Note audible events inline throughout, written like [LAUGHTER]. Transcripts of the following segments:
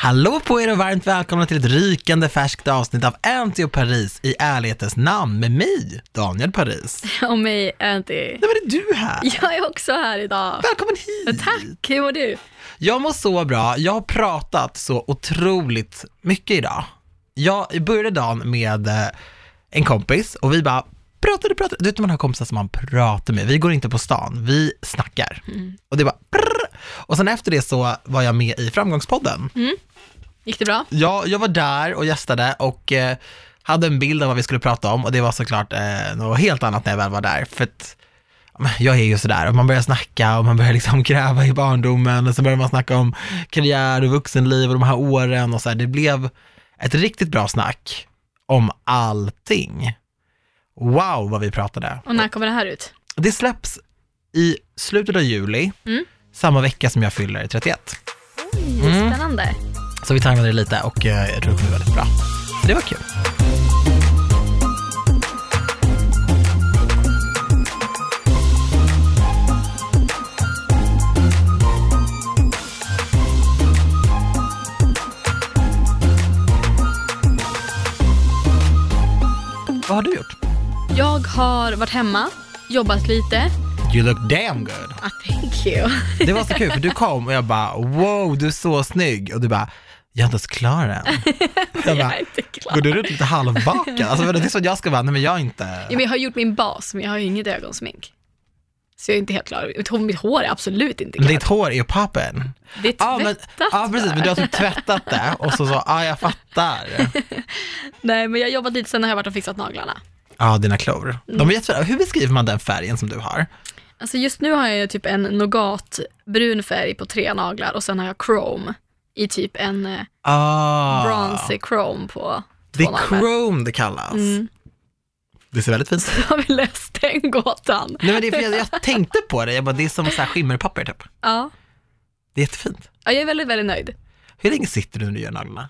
Hallå på er och varmt välkomna till ett rykande färskt avsnitt av Anty och Paris i ärlighetens namn med mig, Daniel Paris. [LAUGHS] Och mig, Anty. Nej men är du här? [LAUGHS] Jag är också här idag. Välkommen hit! Tack, hur mår du? Jag mår så bra. Jag har pratat så otroligt mycket idag. Jag började dagen med eh, en kompis och vi bara pratade, pratade. Du vet man har kompisar som man pratar med. Vi går inte på stan, vi snackar. Och det bara. Och sen efter det så var jag med i Framgångspodden. Gick det bra? Ja, jag var där och gästade och eh, hade en bild av vad vi skulle prata om och det var såklart eh, något helt annat när jag väl var där. För att jag är ju sådär och man börjar snacka och man börjar liksom [LAUGHS] gräva i barndomen och så börjar man snacka om karriär och vuxenliv och de här åren och så här. Det blev ett riktigt bra snack om allting. Wow vad vi pratade. Och när kommer det här ut? Det släpps i slutet av juli, Mm. Samma vecka som jag fyller 31. Mm. Spännande. Så vi taggade lite och eh, jag tror det blir väldigt bra. Så det var kul. Vad har du gjort? Jag har varit hemma, jobbat lite. You look damn good. Ah, thank you. [LAUGHS] Det var så kul för du kom och jag bara wow, du är så snygg och du bara jag är inte ens klar än. Jag [LAUGHS] Jag bara, är inte klar. går du runt lite halvbakad? Alltså det är så jag ska bara, nej men jag är inte. Ja, men jag har gjort min bas, men jag har ju inget ögonsmink. Så jag är inte helt klar. Mitt hår- är absolut inte klart. ditt hår är ju poppen. Det är Ja, men, tvättat. ja precis, men du har typ [LAUGHS] tvättat det och så så, ja jag fattar. Nej, men jag har jobbat lite, sen har jag varit och fixat naglarna. Ja, dina klor. De är jättefina. Hur beskriver man den färgen som du har? Alltså just nu har jag ju typ en nougatbrun färg på tre naglar och sen har jag chrome i typ en eh, Ah, bronzy chrome på det två är naglar. chrome det kallas. Mm. Det ser väldigt fint ut. [LAUGHS] Har vi löst den gåtan? Nej men det är för jag, jag tänkte på det, jag bara, det är som så här skimmerpapper typ. Ja. Det är jättefint. ja, jag är väldigt, väldigt nöjd. Hur länge sitter du när du gör naglarna?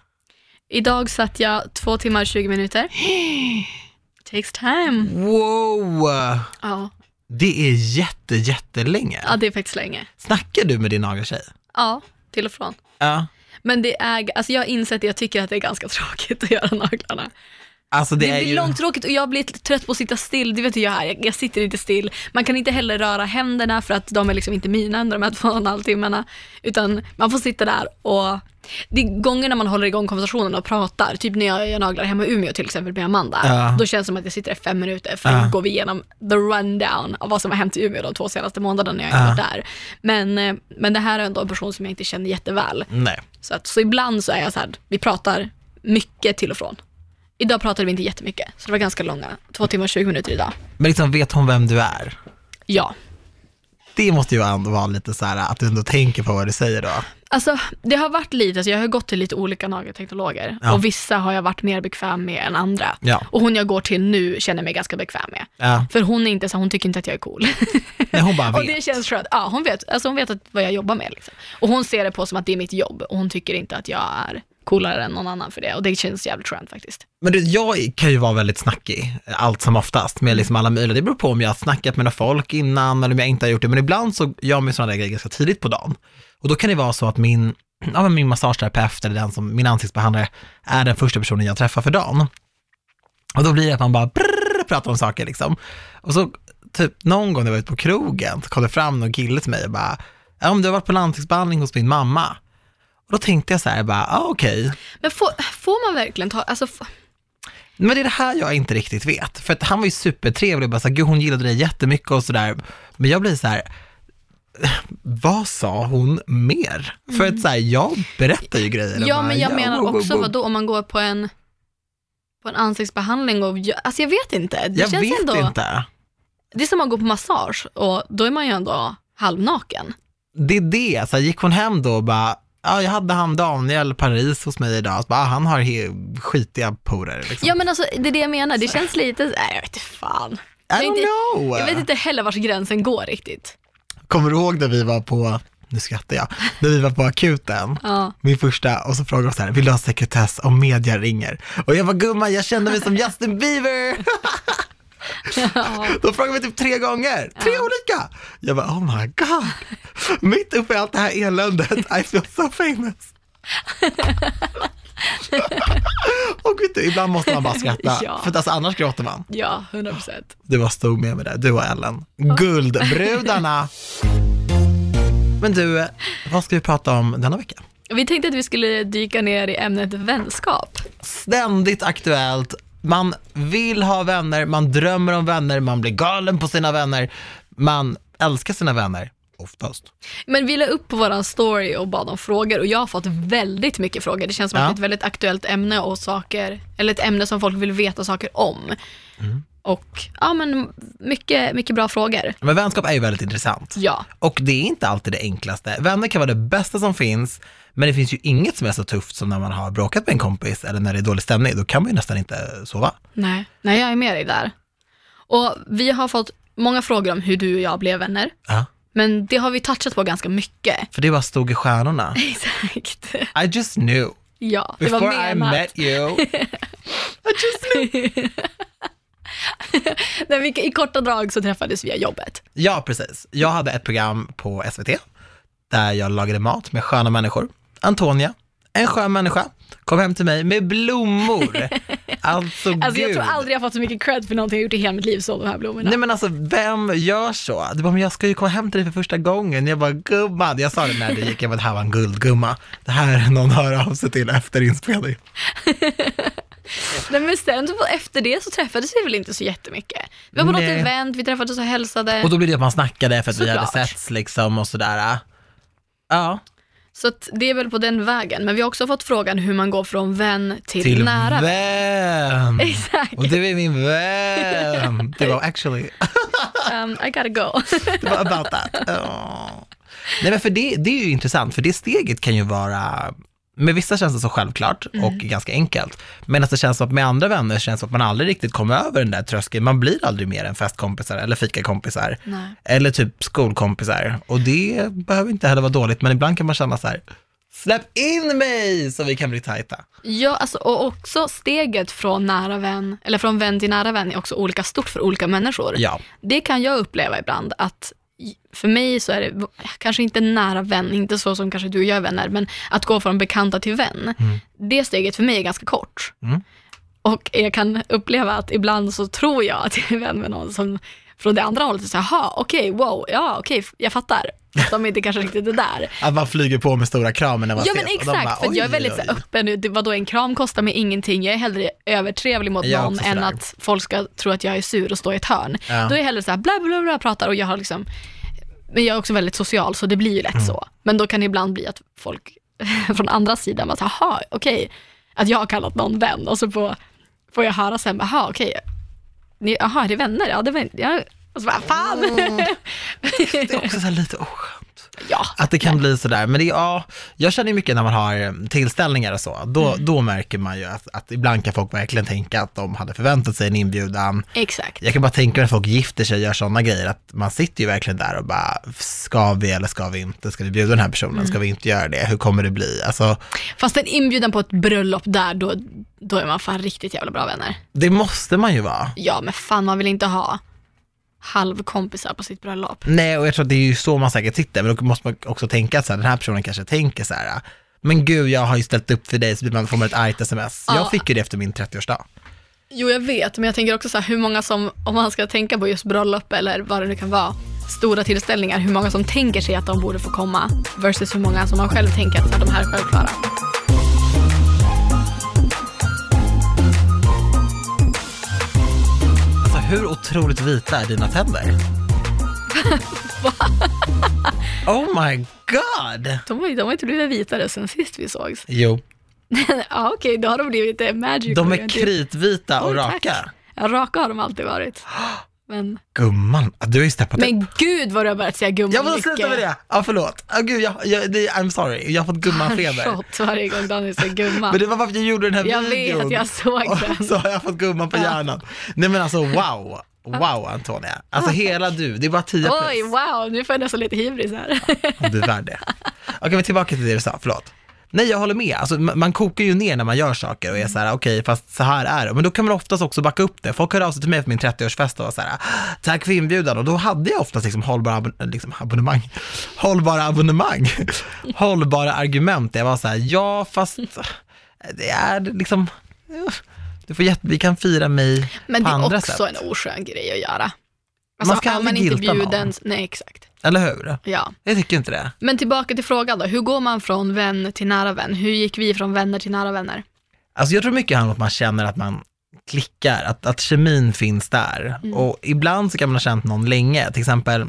Idag satt jag två timmar och 20 minuter. [GASPS] Takes time. Wow! Ja, Det är jätte, jättelänge. ja det är faktiskt länge. Snackar du med din nageltjej? Ja, till och från. Ja. Men det är, alltså jag har insett att jag tycker att det är ganska [LAUGHS] tråkigt att göra naglarna. Alltså det, Det, är blir ju... långtråkigt och jag blir trött på att sitta still. Det vet ju jag är. Jag, jag sitter inte still. Man kan inte heller röra händerna för att de är liksom inte mina under de här [LAUGHS] två och en halv timmarna. Utan man får sitta där och det är gånger när man håller igång konversationen och pratar, typ när jag gör naglar hemma i Umeå till exempel med Amanda, Ja. då känns det som att jag sitter i fem minuter för Ja. att gå igenom the rundown av vad som har hänt i Umeå de två senaste månaderna när jag Ja. har varit där. Men, eh, men det här är ändå en person som jag inte känner jätteväl. Nej. Så, att, så ibland så är jag så här, vi pratar mycket till och från. Idag pratade vi inte jättemycket, så det var ganska långa, två timmar och 20 minuter idag. Men liksom vet hon vem du är? Ja, Det måste ju ändå vara lite så här att du ändå tänker på vad du säger då. Alltså det har varit lite, alltså jag har gått till lite olika nagelteknologer Ja. och vissa har jag varit mer bekväm med än andra. Ja. Och hon jag går till nu känner mig ganska bekväm med. Ja. För hon är inte så, hon tycker inte att jag är cool. [LAUGHS] Nej, hon bara [LAUGHS] och vet. det känns skönt. Ja, hon vet, alltså hon vet att, vad jag jobbar med. Liksom. Och hon ser det på som att det är mitt jobb och hon tycker inte att jag är coolare än någon annan för det. Och det känns jävligt skönt faktiskt. Men du, jag kan ju vara väldigt snackig, allt som oftast, med liksom alla möjliga. Det beror på om jag har snackat med några folk innan eller om jag inte har gjort det. Men ibland så gör jag mig sådana där grejer ganska tidigt på dagen. Och då kan det vara så att min, ja, men min massageterapeut eller den som, min ansiktsbehandlare är den första personen jag träffar för dagen. Och då blir det att man bara brrr, pratar om saker liksom. Och så typ någon gång när jag var ute på krogen så kom det fram någon kille till mig och bara, ja om du har varit på ansiktsbehandling hos min mamma. Och då tänkte jag så här, bara, ah, okej. Men får, får man verkligen ta, alltså Men det är det här jag inte riktigt vet. För att han var ju supertrevlig och bara så här, gud hon gillade dig jättemycket och sådär. Men jag blir så här, vad sa hon mer? För att så här, jag berättar ju grejer. Ja, men jag menar wow, wow, också, wow. vad då om man går på en, på en ansiktsbehandling och, alltså jag vet inte. Det Jag känns vet ändå, inte. Det är som att gå på massage och då är man ju ändå halvnaken. Det är det, så här, gick hon hem då och bara, ja jag hade han Daniel Paris hos mig idag, bara, ah, han har he- skitiga porer liksom. Ja men alltså det är det jag menar, det känns lite, nej jag vet inte fan. I jag don't inte- know. Jag vet inte heller vars gränsen går riktigt. Kommer du ihåg när vi var på, nu skrattar jag, när vi var på akuten? Ja. min första, och så frågade hon så här, vill du ha sekretess om media ringer? Och jag var gumman, jag kände mig som [LAUGHS] Justin Bieber. ja. De frågade mig typ tre gånger, tre olika. Jag bara, oh my god. Mitt uppe i allt det här eländet, I feel so famous. [LAUGHS] Och vet du, ibland måste man bara skratta, [LAUGHS] Ja. för att alltså, annars gråter man. Ja, 100 procent. Du var stor med mig där, du och Ellen. Guldbrudarna! [LAUGHS] Men du, vad ska vi prata om denna vecka? Vi tänkte att vi skulle dyka ner i ämnet vänskap. Ständigt aktuellt, man vill ha vänner, man drömmer om vänner, man blir galen på sina vänner, man älskar sina vänner, oftast. Men vi la upp på våran story och bad om frågor och jag har fått väldigt mycket frågor. Det känns som att Ja. det är ett väldigt aktuellt ämne och saker, eller ett ämne som folk vill veta saker om. Mm. Och ja, men mycket, mycket bra frågor. Men vänskap är ju väldigt intressant. Ja, Och det är inte alltid det enklaste. Vänner kan vara det bästa som finns, men det finns ju inget som är så tufft som när man har bråkat med en kompis eller när det är dålig stämning. Då kan man ju nästan inte sova. nej, nej jag är med dig där. Och vi har fått många frågor om hur du och jag blev vänner. Ja. Men det har vi touchat på ganska mycket. För det bara stod i stjärnorna. [LAUGHS] Exakt. I just knew. Ja, det var Before I menat. met you. [LAUGHS] I just knew. [LAUGHS] Nej, vi, I korta drag så träffades via jobbet. Ja, precis. Jag hade ett program på SVT där jag lagade mat med sköna människor. Antonia, en skön människa, kom hem till mig med blommor. [LAUGHS] Alltså, Alltså jag gud. tror aldrig jag fått så mycket cred för någonting jag gjort i hela mitt liv som de här blommorna. Nej men alltså, vem gör så? Du bara, men jag ska ju komma hem till dig för första gången. Jag bara, gumman. Jag sa det när det gick, jag bara, det här var en guldgumma. Det här är någon hör av sig till efter inspelning. [LAUGHS] Nej, men sen efter det så träffades vi väl inte så jättemycket. Vi var på något Nej. event, vi träffades och hälsade. Och då blir det att man snackade för att vi hade Såklart. setts liksom och sådär. Ja, Så det är väl på den vägen. Men vi har också fått frågan hur man går från vän till, till nära. vän. [LAUGHS] Exakt. Och du är min vän. Det var actually, [LAUGHS] Um, I gotta go. [LAUGHS] det var about that. Ja. Nej men för det, det är ju intressant, för det steget kan ju vara, med vissa känns det så självklart och ganska enkelt, medan det känns som att med andra vänner känns det som att man aldrig riktigt kommer över den där tröskeln, man blir aldrig mer än festkompisar eller fikakompisar, Nej. eller typ skolkompisar, och det behöver inte heller vara dåligt, men ibland kan man känna så här, släpp in mig så vi kan bli tajta. Ja, alltså, och också steget från nära vän, eller från vän till nära vän är också olika stort för olika människor. Ja, Det kan jag uppleva ibland att för mig så är det kanske inte nära vän, inte så som kanske du och jag är vänner, men att gå från bekanta till vän, det steget för mig är ganska kort. Mm. Och jag kan uppleva att ibland så tror jag att jag är vän med någon som från det andra hållet så jaha, okej, wow, ja, okej, jag fattar. Att [LAUGHS] de inte kanske riktigt är där. att man flyger på med stora kramen när man Ja men ses. de exakt, bara, för jag är "Oj, väldigt oj, här öppen. Vadå, en kram kostar mig ingenting. Jag är hellre övertrevlig mot Jag någon än att folk ska tro att jag är sur och står i ett hörn. Ja. Då är jag hellre så här bla bla bla pratar och jag har liksom, men jag är också väldigt social så det blir ju lätt Mm. så. Men då kan det ibland bli att folk [LAUGHS] från andra sidan bara, så här, okej, att jag har kallat någon vän och så får, får jag höra sen, jaha, okej, ni, jaha, är det vänner? Ja, det var jag, och så bara, fan. Det är också så här lite oskönt. ja, Att det kan bli sådär, men det, är- ja, jag känner ju mycket när man har eh, tillställningar och så, då, Mm. då märker man ju att, att ibland kan folk verkligen tänka att de hade förväntat sig en inbjudan. exakt. Jag kan bara tänka mig när folk gifter sig och gör sådana grejer, att man sitter ju verkligen där och bara, ska vi eller ska vi inte? Ska vi bjuda den här personen? Mm. Ska vi inte göra det? Hur kommer det bli? Alltså, Fast en inbjudan på ett bröllop där, då, då är man fan riktigt jävla bra vänner. det måste man ju vara. Ja, men fan man vill inte ha halvkompisar på sitt bröllop. Nej, och jag tror att det är ju så man säkert sitter, men då måste man också tänka att så här, den här personen kanske tänker så här, men gud, jag har ju ställt upp för dig, så man, får man ett argt sms. Ja. Jag fick ju det efter min 30-årsdag. Jo, jag vet, men jag tänker också så här, hur många som, om man ska tänka på just bröllop eller vad det nu kan vara, stora tillställningar, hur många som tänker sig att de borde få komma versus hur många som man själv tänker att de här är självklara. Hur otroligt vita är dina tänder? [LAUGHS] oh my god! De har de har inte blivit vitare sen sist vi sågs. Jo, [LAUGHS] ja, okej, då har de blivit eh, magic. de är kritvita och tack. raka. Ja, raka har de alltid varit. [GASPS] Men, Gumman, du har ju steppat upp. men gud vad du har börjat säga gumman Jag mycket. sluta med det! Ja, förlåt. Ah, gud, jag, jag, det, I'm sorry, jag har fått gummanfeber. Shot [LAUGHS] varje gång Daniel säger gumman. Men det var varför jag gjorde den här Jag videon. vet, jag såg den. [LAUGHS] så har jag fått gumman på hjärnan. Nej men alltså wow, wow Antonia. Alltså hela du, det är bara 10 plus. Oj, wow, nu får jag nästan lite hybris här. Du är värd det. [LAUGHS] Okej, men tillbaka till det du sa, förlåt. Nej, jag håller med. Alltså, ma- man kokar ju ner när man gör saker och är så här, okej, fast så här är det. Men då kan man oftast också backa upp det. Folk hörde av sig till mig på min 30-årsfest och var så här, tack för inbjudan. Och då hade jag oftast liksom hållbara abon- liksom abonnemang, [LAUGHS] hållbara abonnemang, [LAUGHS] hållbara argument. Jag var så här, ja, fast det är liksom, du får jätte, vi kan fira mig Men på det är andra också sätt. en oskön grej att göra. Man ska aldrig man inte någon. bjuden, nej exakt. Eller hur? Ja. Jag tycker inte det. Men tillbaka till frågan då, hur går man från vän till nära vän? Hur gick vi från vänner till nära vänner? Alltså jag tror mycket handlar om att man känner att man klickar, att, att kemin finns där. Och ibland så kan man ha känt någon länge, till exempel,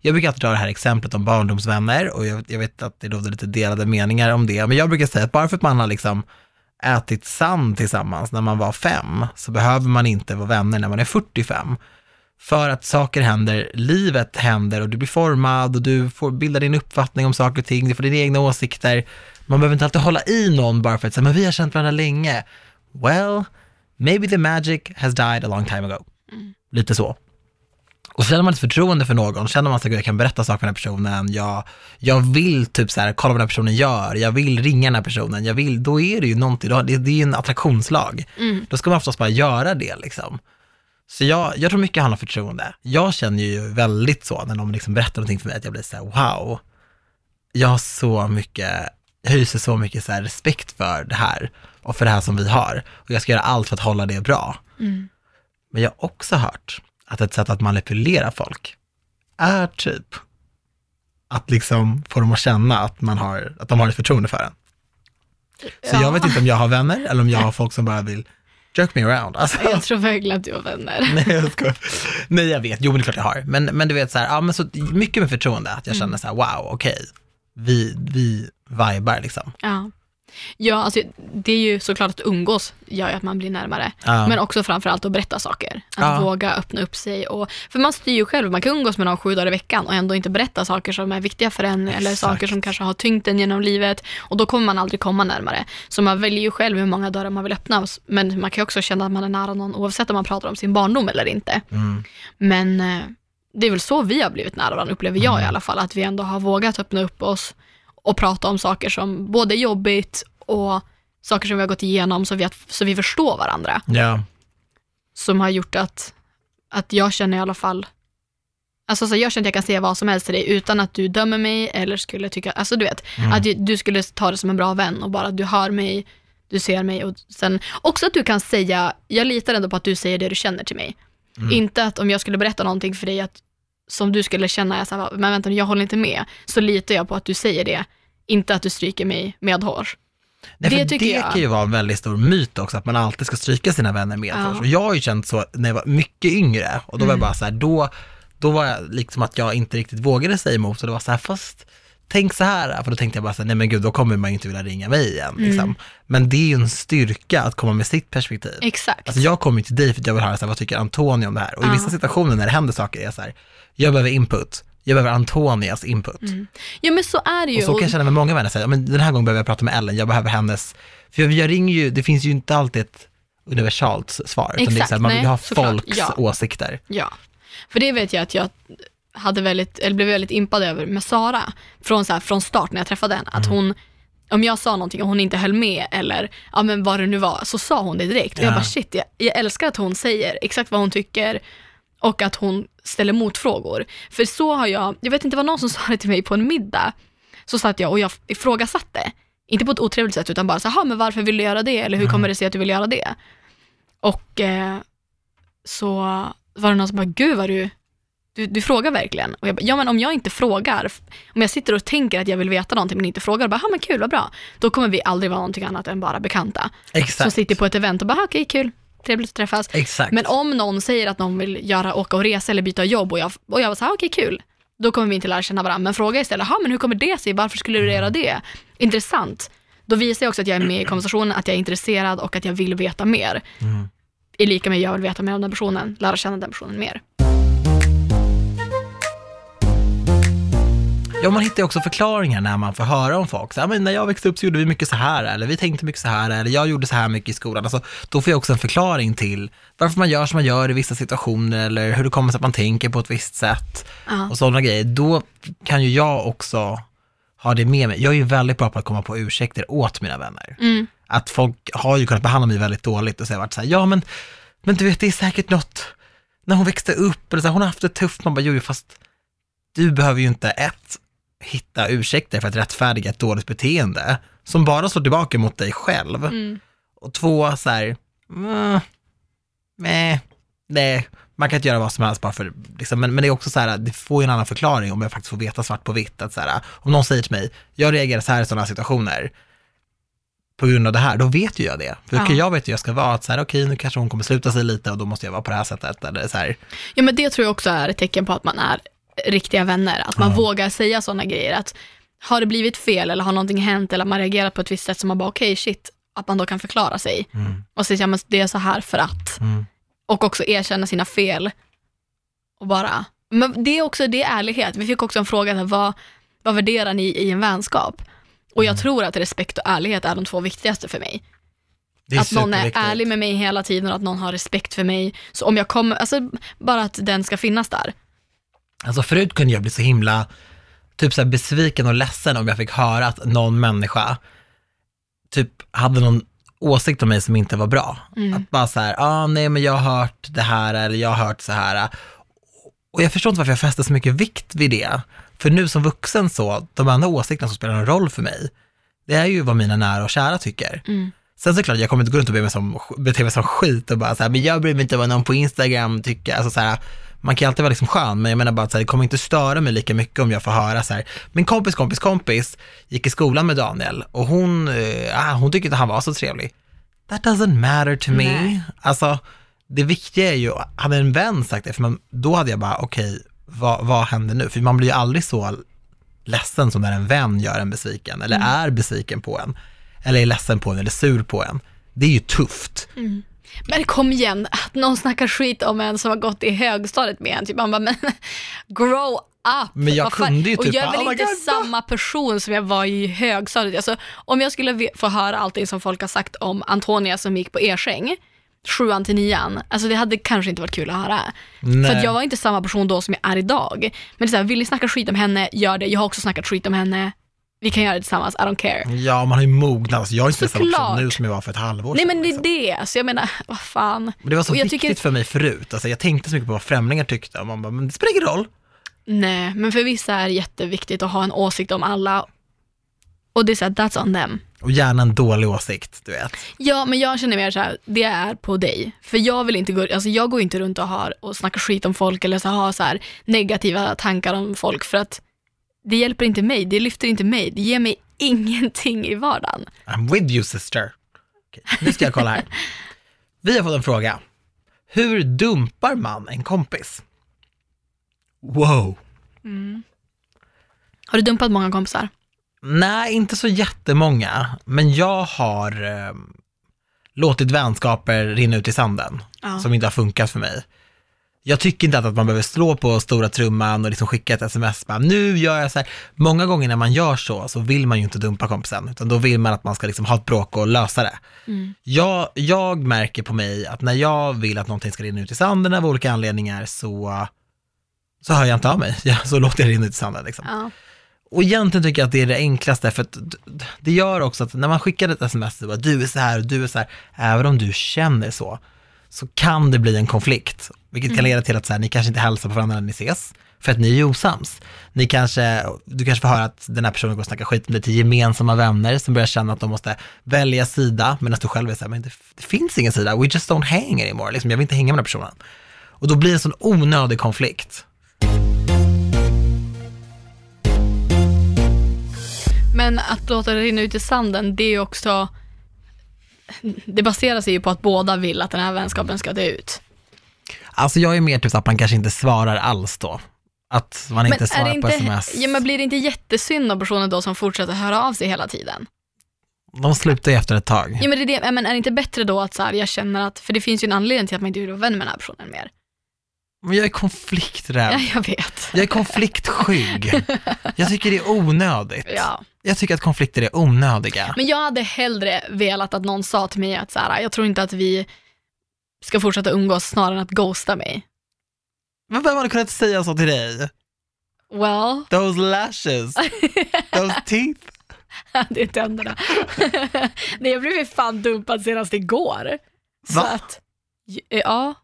jag brukar alltid dra det här exemplet om barndomsvänner och jag, jag vet att det råder lite delade meningar om det, men jag brukar säga att bara för att man har liksom ätit sand tillsammans när man var fem, så behöver man inte vara vänner när man är 45. För att saker händer, livet händer och du blir formad och du får bilda din uppfattning om saker och ting, du får dina egna åsikter. Man behöver inte alltid hålla i någon bara för att säga, men vi har känt varandra länge. Well, maybe the magic has died a long time ago. Lite så. Och känner man ett förtroende för någon, känner man att jag kan berätta saker för den här personen, jag, jag vill typ så här, kolla vad den här personen gör, jag vill ringa den här personen, jag vill, då är det ju någonting, då- det, det är ju en attraktionslag. Då ska man oftast bara göra det liksom. Så jag, jag tror mycket handlar om förtroende. Jag känner ju väldigt så när någon liksom berättar någonting för mig, att jag blir så här, wow, jag har så mycket, jag hyser så mycket så respekt för det här och för det här som vi har. Och jag ska göra allt för att hålla det bra. Men jag har också hört att ett sätt att manipulera folk är typ att liksom få dem att känna att, man har, att de har ett förtroende för en. Så Ja. jag vet inte om jag har vänner eller om jag har folk som bara vill jerk me around. Alltså, [LAUGHS] Jag tror verkligen att du har vänner. [LAUGHS] nej, jag skojar. nej, jag vet. Jo, men det är klart jag har. Men, men du vet, så här, ja, men så mycket med förtroende, att jag känner så här, wow, okej, vi, vi vibar liksom. Ja. Ja, alltså det är ju såklart att umgås gör ju att man blir närmare. Ja. Men också framförallt att berätta saker. Att Ja. våga öppna upp sig. Och, för man styr ju själv, man kan umgås med någon sju dagar i veckan och ändå inte berätta saker som är viktiga för en eller Exakt. saker som kanske har tyngt en genom livet. Och då kommer man aldrig komma närmare. Så man väljer ju själv hur många dörrar man vill öppna. Men man kan ju också känna att man är nära någon oavsett om man pratar om sin barndom eller inte. Mm. Men eh, det är väl så vi har blivit nära varandra, upplever jag i alla fall. Att vi ändå har vågat öppna upp oss och prata om saker som både är jobbigt och saker som vi har gått igenom så vi, att, så vi förstår varandra. Ja, Som har gjort att, att jag känner i alla fall, alltså så jag känner att jag kan säga vad som helst till dig utan att du dömer mig eller skulle tycka, alltså du vet, att du- skulle ta det som en bra vän och bara du hör mig, du ser mig och sen också att du kan säga, jag litar ändå på att du säger det du känner till mig. Inte att om jag skulle berätta någonting för dig att, som du skulle känna, jag så här, men vänta jag håller inte med, så litar jag på att du säger det, inte att du stryker mig medhårs. Nej, Det tycker det jag. kan ju vara en väldigt stor myt också, att man alltid ska stryka sina vänner med Ja. Och jag har ju känt så när jag var mycket yngre, och då var jag Mm. bara så här, då, då var jag liksom att jag inte riktigt vågade säga emot, och det var så här, fast tänk så här, för då tänkte jag bara så här, nej men gud, då kommer man ju inte vilja ringa mig igen. Mm. Liksom. Men det är ju en styrka att komma med sitt perspektiv. Exakt. Alltså jag kommer ju till dig för att jag vill höra så här, vad tycker Antonija om det här? Och i vissa situationer när det händer saker är jag så här, jag behöver input, jag behöver Antonias input. ja men så är det ju. Och så kan jag känna med många vänner, "Ja, men den här gången behöver jag prata med Ellen, jag behöver hennes, för jag, jag ringer ju, det finns ju inte alltid ett universalt svar, utan det är Exakt, så här, man vill nej, ha folks ja. åsikter. Ja, för det vet jag att jag hade väldigt, eller blev väldigt impad över med Sara från, så här, från start när jag träffade henne. Att hon, om jag sa någonting och hon inte höll med eller ja, men vad det nu var, så sa hon det direkt. Och jag Ja. bara shit, jag, jag älskar att hon säger exakt vad hon tycker och att hon ställer motfrågor. För så har jag, jag vet inte vad någon som [LAUGHS] sa det till mig på en middag, så satt jag och jag ifrågasatte. Inte på ett otrevligt sätt utan bara så här, men varför vill du göra det? Eller hur kommer det sig att du vill göra det? Och eh, så var det någon som bara, gud vad du, du, du frågar verkligen. Och jag bara, ja men om jag inte frågar, om jag sitter och tänker att jag vill veta någonting men inte frågar, bara, ja men kul, vad bra. Då kommer vi aldrig vara någonting annat än bara bekanta. Som Exakt. sitter på ett event och bara, "Ah, okej kul, trevligt att träffas. Exakt. Men om någon säger att någon vill göra, åka och resa eller byta jobb och jag, och jag var så här, okej kul, då kommer vi inte lära känna varandra. Men fråga istället, "Ha, men hur kommer det sig? Varför skulle du göra det? Intressant. Då visar jag också att jag är med i konversationen, att jag är intresserad och att jag vill veta mer. Mm. Är lika med jag vill veta mer om den personen, lära känna den personen mer. Ja, man hittar ju också förklaringar när man får höra om folk. Så, men när jag växte upp så gjorde vi mycket så här, eller vi tänkte mycket så här, eller jag gjorde så här mycket i skolan. Alltså, då får jag också en förklaring till varför man gör som man gör i vissa situationer, eller hur det kommer sig att man tänker på ett visst sätt. Ja. och sådana grejer, då kan ju jag också har det med mig. Jag är ju väldigt bra på att komma på ursäkter åt mina vänner. Mm. Att folk har ju kunnat behandla mig väldigt dåligt och så har jag varit så här, ja men, men du vet det är säkert något, när hon växte upp eller så här, hon har haft det tufft, man bara, jo fast du behöver ju inte ett, hitta ursäkter för att rättfärdiga ett dåligt beteende som bara slår tillbaka mot dig själv. Mm. Och två, så här, mm, nej, nej, man kan inte göra vad som helst bara för, liksom, men, men det är också så här, det får ju en annan förklaring om jag faktiskt får veta svart på vitt, att så här, om någon säger till mig, jag reagerar så här i sådana här situationer, på grund av det här, då vet ju jag det. För Ja. jag vet ju jag ska vara att så här, okej, nu kanske hon kommer sluta sig lite och då måste jag vara på det här sättet, eller så här, Ja, men det tror jag också är ett tecken på att man är riktiga vänner. Att man Ja. vågar säga sådana grejer. Att har det blivit fel eller har någonting hänt eller man reagerat på ett visst sätt som man bara, okej, shit, att man då kan förklara sig. mm, Och säga, ja, men det är så här för att. mm, Och också erkänna sina fel. Och bara, men det är också, det är ärlighet. Vi fick också en fråga, här, vad, vad värderar ni i en vänskap? Och jag tror att respekt och ärlighet är de två viktigaste för mig. att någon är ärlig med mig hela tiden och att någon har respekt för mig. Så om jag kommer, alltså bara att den ska finnas där. Alltså förut kunde jag bli så himla typ så här besviken och ledsen om jag fick höra att någon människa typ hade någon åsikt om mig som inte var bra. Mm. Att bara så här, ah, nej men jag har hört det här eller jag har hört så här. Och jag förstår inte varför jag fäster så mycket vikt vid det. För nu som vuxen så, de andra åsikterna som spelar en roll för mig, det är ju vad mina nära och kära tycker. Mm. Sen såklart, jag kommer inte gå runt och bete mig som, bete mig som skit och bara så här, men jag bryr mig inte vad någon på Instagram tycker. Alltså så här, man kan ju alltid vara liksom skön, men jag menar bara att så här, det kommer inte störa mig lika mycket om jag får höra så här, min kompis kompis kompis gick i skolan med Daniel och hon, eh, ah, hon tyckte inte han var så trevlig. That doesn't matter to me. Nej. Alltså, det viktiga är ju, hade en vän sagt det, för man, då hade jag bara, okej, vad, vad händer nu? För man blir ju aldrig så ledsen som när en vän gör en besviken, eller är besviken på en, eller är ledsen på en, eller sur på en. Det är ju tufft. Men kom igen, att någon snackar skit om en som har gått i högstadiet med en. Typ man bara, men [LAUGHS] grow up. Men jag Vad fan? kunde ju Och typ jag är väl "Oh inte God, samma person som jag var i högstadiet. Alltså, om jag skulle få höra allting som folk har sagt om Antonia som gick på Erskäng, sjuan till nian, alltså det hade kanske inte varit kul att höra. För Nej. att jag var inte samma person då som jag är idag. Men det är så här, vill ni snacka skit om henne, gör det. Jag har också snackat skit om henne. Vi kan göra det tillsammans, I don't care. Ja, man har ju mognat. Alltså, jag är inte samma person nu som jag var för ett halvår Nej sedan. men det är liksom. det, så jag menar, vad fan. Men det var så viktigt tycker- för mig förut. Alltså, jag tänkte så mycket på vad främlingar tyckte. Och man bara, men det spelar ingen roll. Nej, men för vissa är det jätteviktigt att ha en åsikt om alla. Och det är såhär, that's on them. Och gärna en dålig åsikt, du vet. Ja, men jag känner mer så här, det är på dig. För jag vill inte gå, alltså jag går inte runt och, har, och snackar skit om folk eller så har så här negativa tankar om folk för att det hjälper inte mig, det lyfter inte mig, det ger mig [LAUGHS] ingenting i vardagen. I'm with you sister. Okej, nu ska jag kolla här. [LAUGHS] Vi har fått en fråga. Hur dumpar man en kompis? Wow. Har du dumpat många kompisar? Nej, inte så jättemånga, men jag har eh, låtit vänskaper rinna ut i sanden, Ja. som inte har funkat för mig. Jag tycker inte att man behöver slå på stora trumman och liksom skicka ett sms, bara, nu gör jag så här. Många gånger när man gör så, så vill man ju inte dumpa kompisen, utan då vill man att man ska liksom ha ett bråk och lösa det. Mm. Jag, jag märker på mig att när jag vill att någonting ska rinna ut i sanden av olika anledningar, så, så hör jag inte av mig. [LAUGHS] Ja, så låter jag rinna ut i sanden. Liksom. Ja. Och egentligen tycker jag att det är det enklaste, för det gör också att när man skickar ett sms, bara, du är så här och du är så här, även om du känner så, så kan det bli en konflikt, vilket kan leda till att så här, ni kanske inte hälsar på varandra när ni ses, för att ni är ju osams. Ni kanske, du kanske får höra att den här personen går och snackar skit med dig till gemensamma vänner som börjar känna att de måste välja sida, medan du själv är så här, men det, det finns ingen sida, we just don't hang anymore, liksom, jag vill inte hänga med den här personen. Och då blir det en sån onödig konflikt. Men att låta det rinna ut i sanden, det är ju också, det baserar sig ju på att båda vill att den här vänskapen ska dö ut. Alltså jag är mer typ att man kanske inte svarar alls då. Att man inte Men är svarar det på inte, sms. ja, men blir det inte jättesynd om personen då som fortsätter höra av sig hela tiden? De slutar ju efter ett tag. Ja, men är, det, men är det inte bättre då att så här, jag känner att, för det finns ju en anledning till att man inte vill vara vän med den här personen mer. Men jag är konflikträdd. Ja, jag vet. Jag är konfliktskygg. Jag tycker det är onödigt. Ja. Jag tycker att konflikter är onödiga. Men jag hade hellre velat att någon sa till mig att så här, jag tror inte att vi ska fortsätta umgås snarare än att ghosta mig. Men vem hade kunnat säga så till dig? Well, Those lashes, [LAUGHS] those teeth. det är tänderna. [LAUGHS] Nej, jag blev ju fan dumpad senast igår. Så Va? att, ja,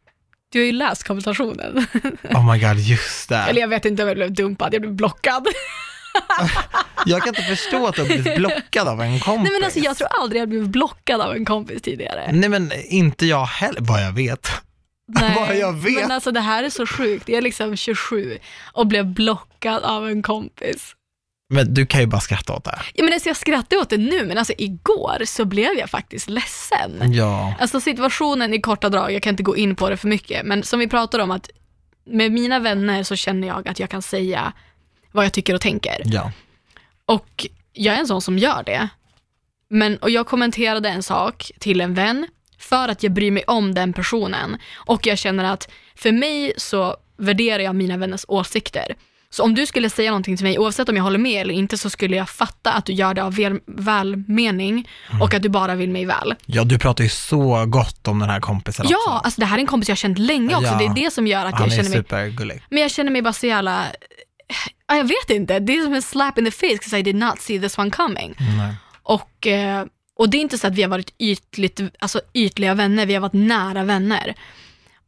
du har ju läst konversationen. Oh my god, just det. Eller jag vet inte om jag blev dumpad, jag blev blockad. [LAUGHS] Jag kan inte förstå att du har blivit blockad av en kompis. Nej men alltså jag tror aldrig jag blivit blockad av en kompis tidigare. Nej men inte jag heller, vad jag vet. [LAUGHS] Vad jag vet. Men alltså det här är så sjukt. Jag är liksom 27 och blev blockad av en kompis. Men du kan ju bara skratta åt det. Ja, men alltså jag skrattar åt det nu, men alltså igår så blev jag faktiskt ledsen. Ja. Alltså situationen i korta drag, jag kan inte gå in på det för mycket, men som vi pratade om att med mina vänner så känner jag att jag kan säga vad jag tycker och tänker. Ja. Och jag är en sån som gör det. Men, och jag kommenterade en sak till en vän för att jag bryr mig om den personen. Och jag känner att för mig så värderar jag mina vänners åsikter. Så om du skulle säga någonting till mig, oavsett om jag håller med eller inte, så skulle jag fatta att du gör det av väl, välmening och att du bara vill mig väl. ja, du pratar ju så gott om den här kompisen Ja, också. alltså det här är en kompis jag har känt länge också. Ja. Det är det som gör att Han jag är känner mig supergullig. Men jag känner mig bara så jävla, ja, jag vet inte, det är som en slap in the face because I did not see this one coming. Nej. Och, eh, och det är inte så att vi har varit ytligt, alltså ytliga vänner, vi har varit nära vänner.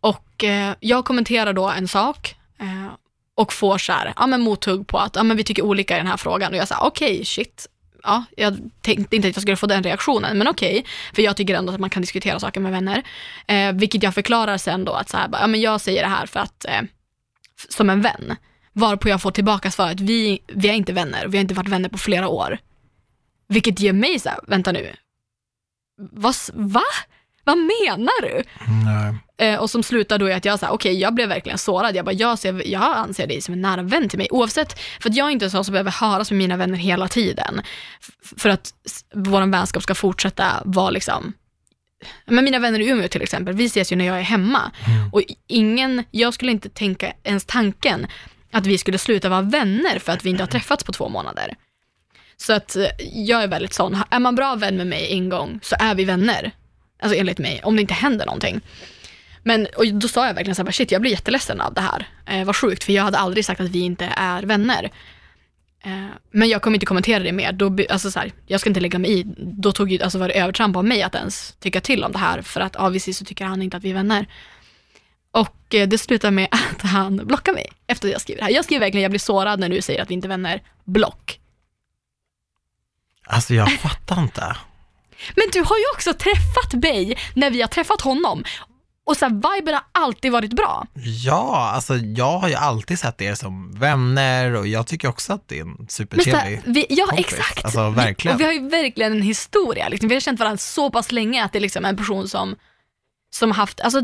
Och eh, jag kommenterar då en sak eh, och får så här, ja men mothugg på att ja, men vi tycker olika i den här frågan. Och jag säger okej, shit. Ja, jag tänkte inte att jag skulle få den reaktionen, men okej. För jag tycker ändå att man kan diskutera saker med vänner. Eh, vilket jag förklarar sen då att så här, ja, men jag säger det här för att, eh, som en vän. Varpå jag får tillbaka svaret, vi, vi är inte vänner, vi har inte varit vänner på flera år. Vilket ger mig så här, vänta nu, vad, va? Vad menar du? Nej. Eh, och som slutar då i att jag sa, okej jag blev verkligen sårad. Jag bara, jag, ser, jag anser dig som en nära vän till mig. Oavsett, för att jag är inte en sån som behöver höras med mina vänner hela tiden. För att vår vänskap ska fortsätta vara liksom, men mina vänner i Umeå till exempel, vi ses ju när jag är hemma. Och ingen, jag skulle inte tänka ens tanken att vi skulle sluta vara vänner för att vi inte har träffats på två månader. Så att eh, jag är väldigt sån, är man bra vän med mig en gång så är vi vänner. Alltså enligt mig, om det inte händer någonting. Men och då sa jag verkligen så här, shit jag blir jätteledsen av det här. Eh, vad sjukt, för jag hade aldrig sagt att vi inte är vänner. Eh, men jag kommer inte kommentera det mer. Då, alltså så här, jag ska inte lägga mig i. Då tog ju, alltså var det övertramp av mig att ens tycka till om det här. För att obviously så tycker han inte att vi är vänner. Och eh, det slutar med [LAUGHS] att han blockar mig efter att jag skriver det här. Jag skriver verkligen, jag blir sårad när du säger att vi inte är vänner. Block. Alltså jag fattar inte. Men du har ju också träffat mig när vi har träffat honom. Och så här, viben har alltid varit bra. Ja, alltså jag har ju alltid sett er som vänner och jag tycker också att det är en supertrevlig vi, ja, kompis. exakt. Alltså verkligen. Och vi har ju verkligen en historia. Liksom. Vi har känt varandra så pass länge att det är liksom en person som, som haft, alltså,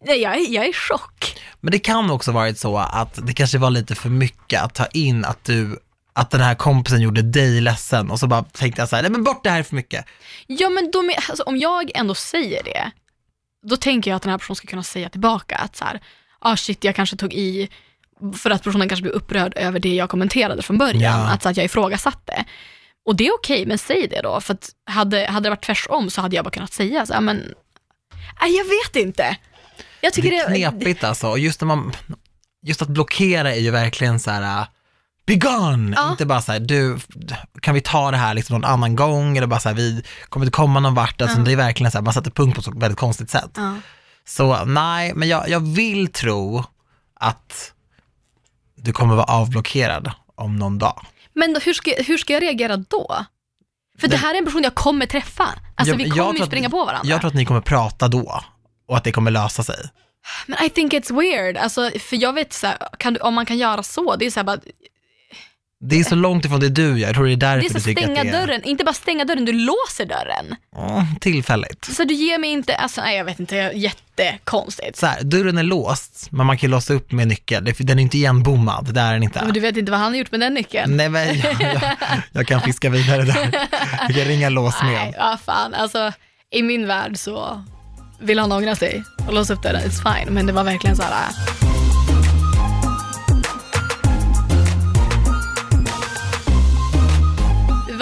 nej, jag, är, jag är i chock. Men det kan också varit så att det kanske var lite för mycket att ta in att du, att den här kompisen gjorde dig ledsen och så bara tänkte jag så här, nej men bort det här är för mycket. Ja, men då alltså, om jag ändå säger det, då tänker jag att den här personen ska kunna säga tillbaka att så här, ah shit, jag kanske tog i, för att personen kanske blev upprörd över det jag kommenterade från början, Ja. att, så att jag ifrågasatte. Och det är okej, men säg det då, för att hade, hade det varit tvärsom så hade jag bara kunnat säga så här, men, nej jag vet inte. Jag tycker Det är knepigt alltså, och just när man, just att blockera är ju verkligen så här, äh, be gone! Ja. Inte bara så här, du, kan vi ta det här liksom någon annan gång, eller bara så här, vi kommer inte komma någon vart, alltså, Ja. det är verkligen så här, man sätter punkt på ett så väldigt konstigt sätt. Ja. Så nej, men jag, jag vill tro att du kommer vara avblockerad om någon dag. Men hur, ska, hur ska jag reagera då? För det, Det- här är en person jag kommer träffa. Alltså Jag- vi kommer ju att- springa på varandra. Jag tror att ni kommer prata då och att det kommer lösa sig. Men I think it's weird. Alltså, för jag vet så här, kan du, om man kan göra så, det är så här bara, Det är så långt ifrån det du gör, jag tror det är det därför är så du tycker stänga att det är dörren, inte bara stänga dörren, du låser dörren. mm, tillfälligt. Så du ger mig inte, alltså nej jag vet inte, jättekonstigt. Så här, dörren är låst, men man kan låsa upp med nyckel. Det- Den är inte igenbommad, det är den inte. Men du vet inte vad han har gjort med den nyckeln? Nej men jag, jag, jag kan fiska vidare där. Jag kan ringa Nej, låsmed. vad fan, alltså i min värld så vill han ångra sig och låsa upp dörren, it's fine. Men det var verkligen så här.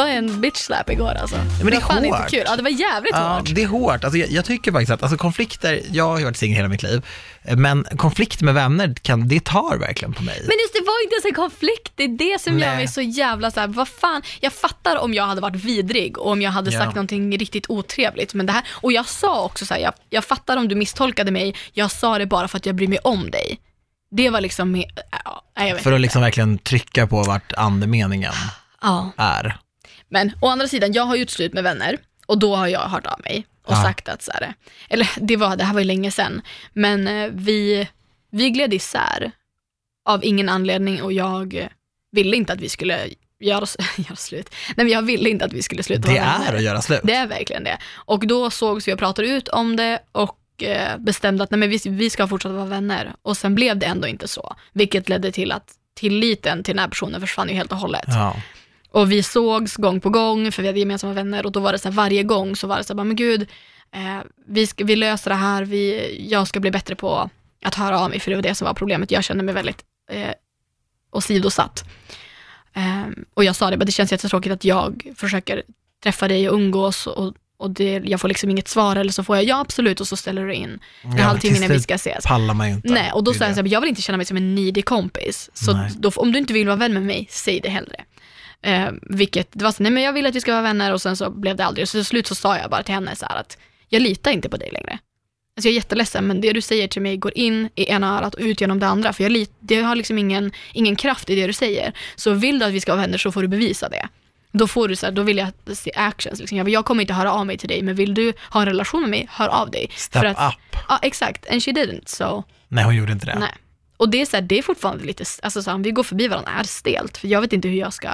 Var en bitch slap igår alltså. men det är var fan inte hårt. kul. Ja, det var jävligt Ja, hårt. det är hårt. Alltså, jag, jag tycker faktiskt att alltså, konflikter, jag har ju varit singel hela mitt liv, men konflikter med vänner, kan, det tar verkligen på mig. Men just det var inte ens en konflikt, det är det som gör Nej. mig så jävla så här, vad fan, jag fattar om jag hade varit vidrig och om jag hade Ja. sagt någonting riktigt otrevligt, men det här, och jag sa också så här, jag, jag fattar om du misstolkade mig, jag sa det bara för att jag bryr mig om dig. Det var liksom, med, ja, jag vet För att inte. liksom verkligen trycka på vart andemeningen Ja. är. Men å andra sidan, jag har gjort slut med vänner och då har jag hört av mig och Ja. sagt att så här, eller det, var, det här var ju länge sedan, men eh, vi, vi gled isär av ingen anledning och jag ville inte att vi skulle göra, [LAUGHS] göra slut. Nej men jag ville inte att vi skulle sluta Det vara är att göra slut. Det är verkligen det. Och då sågs vi och pratade ut om det och eh, bestämde att nej, men vi, vi ska fortsätta vara vänner. Och sen blev det ändå inte så, vilket ledde till att tilliten till den här personen försvann ju helt och hållet. Ja. Och vi sågs gång på gång, för vi hade gemensamma vänner och då var det så här, varje gång så var det så här, men gud, eh, vi, ska, vi löser det här, vi, jag ska bli bättre på att höra av mig, för det var det som var problemet. Jag kände mig väldigt eh, åsidosatt. Eh, och jag sa det, men det känns jättetråkigt att jag försöker träffa dig och umgås och, och det, jag får liksom inget svar, eller så får jag ja absolut och så ställer du in en Ja, halvtimme innan vi ska ses. pallar man ju inte. Nej, och då sa jag så här, jag vill inte känna mig som en needy kompis. Så då, om du inte vill vara vän med mig, säg det hellre. Eh, vilket, det var så, nej men jag vill att vi ska vara vänner och sen så blev det aldrig. Så till slut så sa jag bara till henne så att jag litar inte på dig längre. Alltså jag är jätteledsen, men det du säger till mig går in i ena örat och ut genom det andra. För jag lit, det har liksom ingen, ingen kraft i det du säger. Så vill du att vi ska vara vänner så får du bevisa det. Då får du så här, då vill jag se actions. Liksom. Jag, jag kommer inte höra av mig till dig, men vill du ha en relation med mig, hör av dig. Step För att, up. Ja, exakt. And she didn't, so. Nej, hon gjorde inte det. Nej. Och det är, så här, det är fortfarande lite, alltså så här, om vi går förbi varandra är stelt, för jag vet inte hur jag ska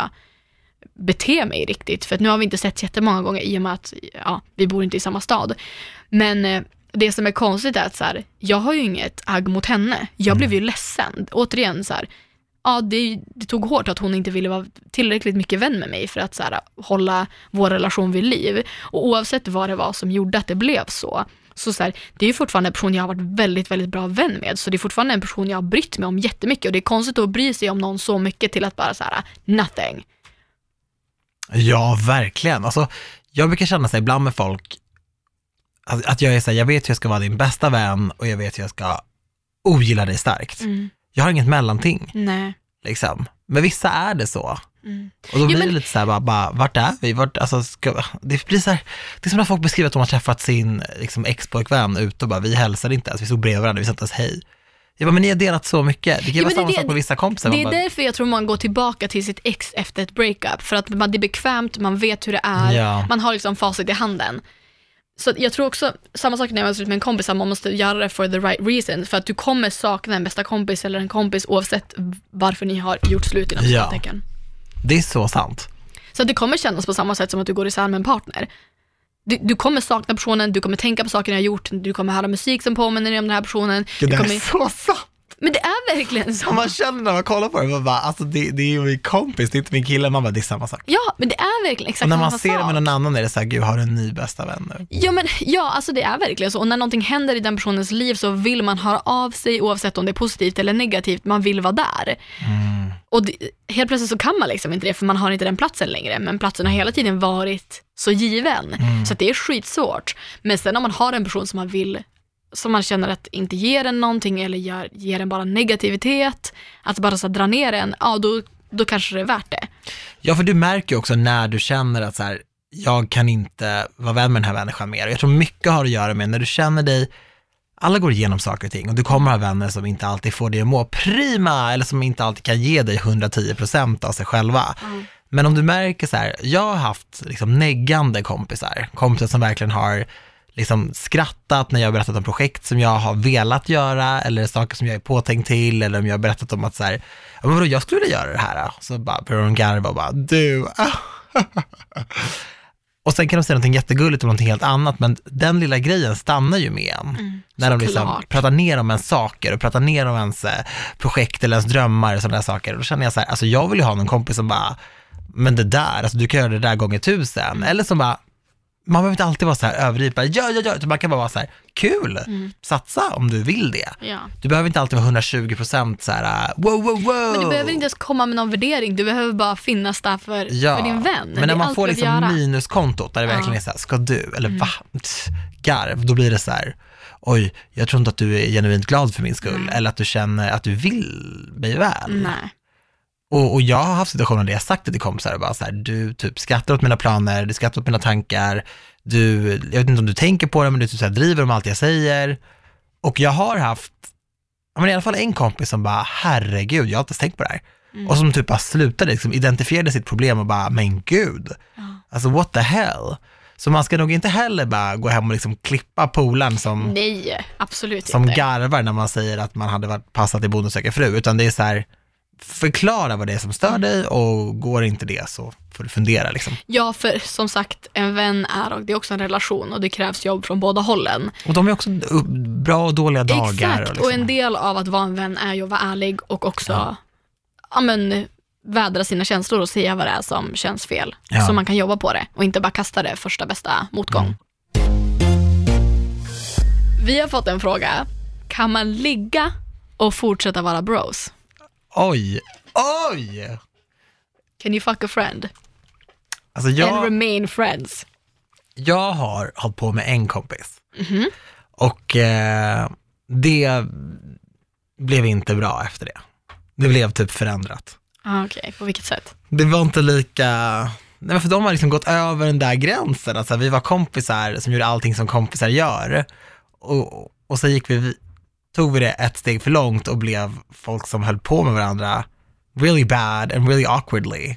bete mig riktigt, för att nu har vi inte sett jättemånga gånger i och med att ja, vi bor inte i samma stad. Men eh, det som är konstigt är att så här, jag har ju inget agg mot henne. Jag blev ju ledsen. Återigen så här, ja det, det tog hårt att hon inte ville vara tillräckligt mycket vän med mig för att så här, hålla vår relation vid liv. Och oavsett vad det var som gjorde att det blev så, så, så här, det är ju fortfarande en person jag har varit väldigt, väldigt bra vän med. Så det är fortfarande en person jag har brytt mig om jättemycket. Och det är konstigt att bry sig om någon så mycket till att bara så här, nothing. Ja, verkligen. Alltså, jag brukar känna sig ibland med folk, att, att jag är så här, jag vet hur jag ska vara din bästa vän och jag vet hur jag ska ogilla dig starkt. Mm. Jag har inget mellanting, Nej. liksom. Men vissa är det så. Mm. Och då blir men- det lite så här, bara, bara, vart är vi? Vart, alltså, ska, det blir så här, det är som när folk beskriver att de har träffat sin liksom, ex-pojkvän ute och bara, vi hälsade inte ens, vi stod bredvid varandra, vi sa inte ens hej. Jag bara, men ni har delat så mycket. Det kan vara är samma sak med vissa kompisar. Det Man är bara, därför jag tror man går tillbaka till sitt ex efter ett breakup. För att man, det är bekvämt, man vet hur det är, Ja. man har liksom facit i handen. Så jag tror också, samma sak när jag var slut med en kompis, man måste göra det for the right reason. För att du kommer sakna en bästa kompis eller en kompis oavsett varför ni har gjort slut inom Ja. citattecken. det är så sant. Så det kommer kännas på samma sätt som att du går isär med en partner. Du, du kommer sakna personen, du kommer tänka på saker ni har gjort, du kommer höra musik som påminner dig om den här personen. Det kommer, är så sant. men det är verkligen så. Man känner när man kollar på det, man bara, alltså det, det är ju min kompis, det är inte min kille, man bara, det är samma sak. Ja, men det är verkligen exakt Och när samma man ser det sak. med någon annan är det så här, gud har du en ny bästa vän nu? Ja, men, ja, alltså det är verkligen så. Och när någonting händer i den personens liv så vill man höra av sig oavsett om det är positivt eller negativt. Man vill vara där. Mm. Och det, helt plötsligt så kan man liksom inte det för man har inte den platsen längre. Men platsen har hela tiden varit så given. Mm. Så att det är skitsvårt. Men sen om man har en person som man vill som man känner att inte ger en någonting eller gör, ger en bara negativitet, att bara så dra ner en, ja då, då kanske det är värt det. Ja, för du märker ju också när du känner att så här, jag kan inte vara vän med den här människan mer. Jag tror mycket har att göra med när du känner dig, alla går igenom saker och ting och du kommer ha vänner som inte alltid får dig att må prima eller som inte alltid kan ge dig 110% av sig själva. Men om du märker så här, jag har haft liksom neggande kompisar, kompisar som verkligen har liksom skrattat när jag har berättat om projekt som jag har velat göra eller saker som jag är påtänkt till eller om jag har berättat om att så här, ja, men vadå, jag skulle vilja göra det här. Så bara börjar de garva och bara, du. [LAUGHS] och sen kan de säga någonting jättegulligt om någonting helt annat, men den lilla grejen stannar ju med en. när de liksom pratar ner om ens saker och pratar ner om ens eh, projekt eller ens drömmar och sådana där saker. Och då känner jag så här, alltså jag vill ju ha någon kompis som bara, men det där, alltså du kan göra det där gånger tusen. Eller som bara, man behöver inte alltid vara så här överdriven, bara, ja, ja, ja, man kan bara vara så här, kul, satsa om du vill det. Ja. Du behöver inte alltid vara 120 procent så här, wow, wow, wow. Men du behöver inte ens komma med någon värdering, du behöver bara finnas där för, Ja, för din vän. men när man får liksom göra. minuskontot, där det. Mm. verkligen är så här, ska du, eller va, Tch, garv, då blir det så här, oj, jag tror inte att du är genuint glad för min skull, Nej. eller att du känner att du vill mig väl. Nej. Och, och jag har haft situationer där jag sagt det till kompisar och bara så här, du typ skrattar åt mina planer, du skrattar åt mina tankar, du, jag vet inte om du tänker på det, men du typ så här driver om allt jag säger. Och jag har haft, ja, men i alla fall en kompis som bara, herregud, jag har inte ens tänkt på det här. Mm. Och som typ bara slutade, liksom, identifierade sitt problem och bara, men gud, Ja. alltså what the hell. Så man ska nog inte heller bara gå hem och liksom klippa polaren som, Nej, absolut som inte. garvar när man säger att man hade varit passat i Bonde söker fru, utan det är så här, förklara vad det är som stör dig och går inte det så får du fundera liksom. Ja, för som sagt, en vän är och det är också en relation och det krävs jobb från båda hållen. Och de är också bra och dåliga dagar. Exakt, och och, liksom. en del av att vara en vän är ju att vara ärlig och också ja. men, vädra sina känslor och säga vad det är som känns fel. Ja. Så man kan jobba på det och inte bara kasta det första bästa motgång. Mm. Vi har fått en fråga. Kan man ligga och fortsätta vara bros? Oj, oj! Can you fuck a friend? Alltså And jag, remain friends? jag har hållit på med en kompis Mhm. och eh, det blev inte bra efter det. Det blev typ förändrat. Ah, Okej, på vilket sätt? Det var inte lika, nej men för de har liksom gått över den där gränsen, alltså vi var kompisar som gjorde allting som kompisar gör. Och, och så gick vi, tog vi det ett steg för långt och blev folk som höll på med varandra really bad and really awkwardly.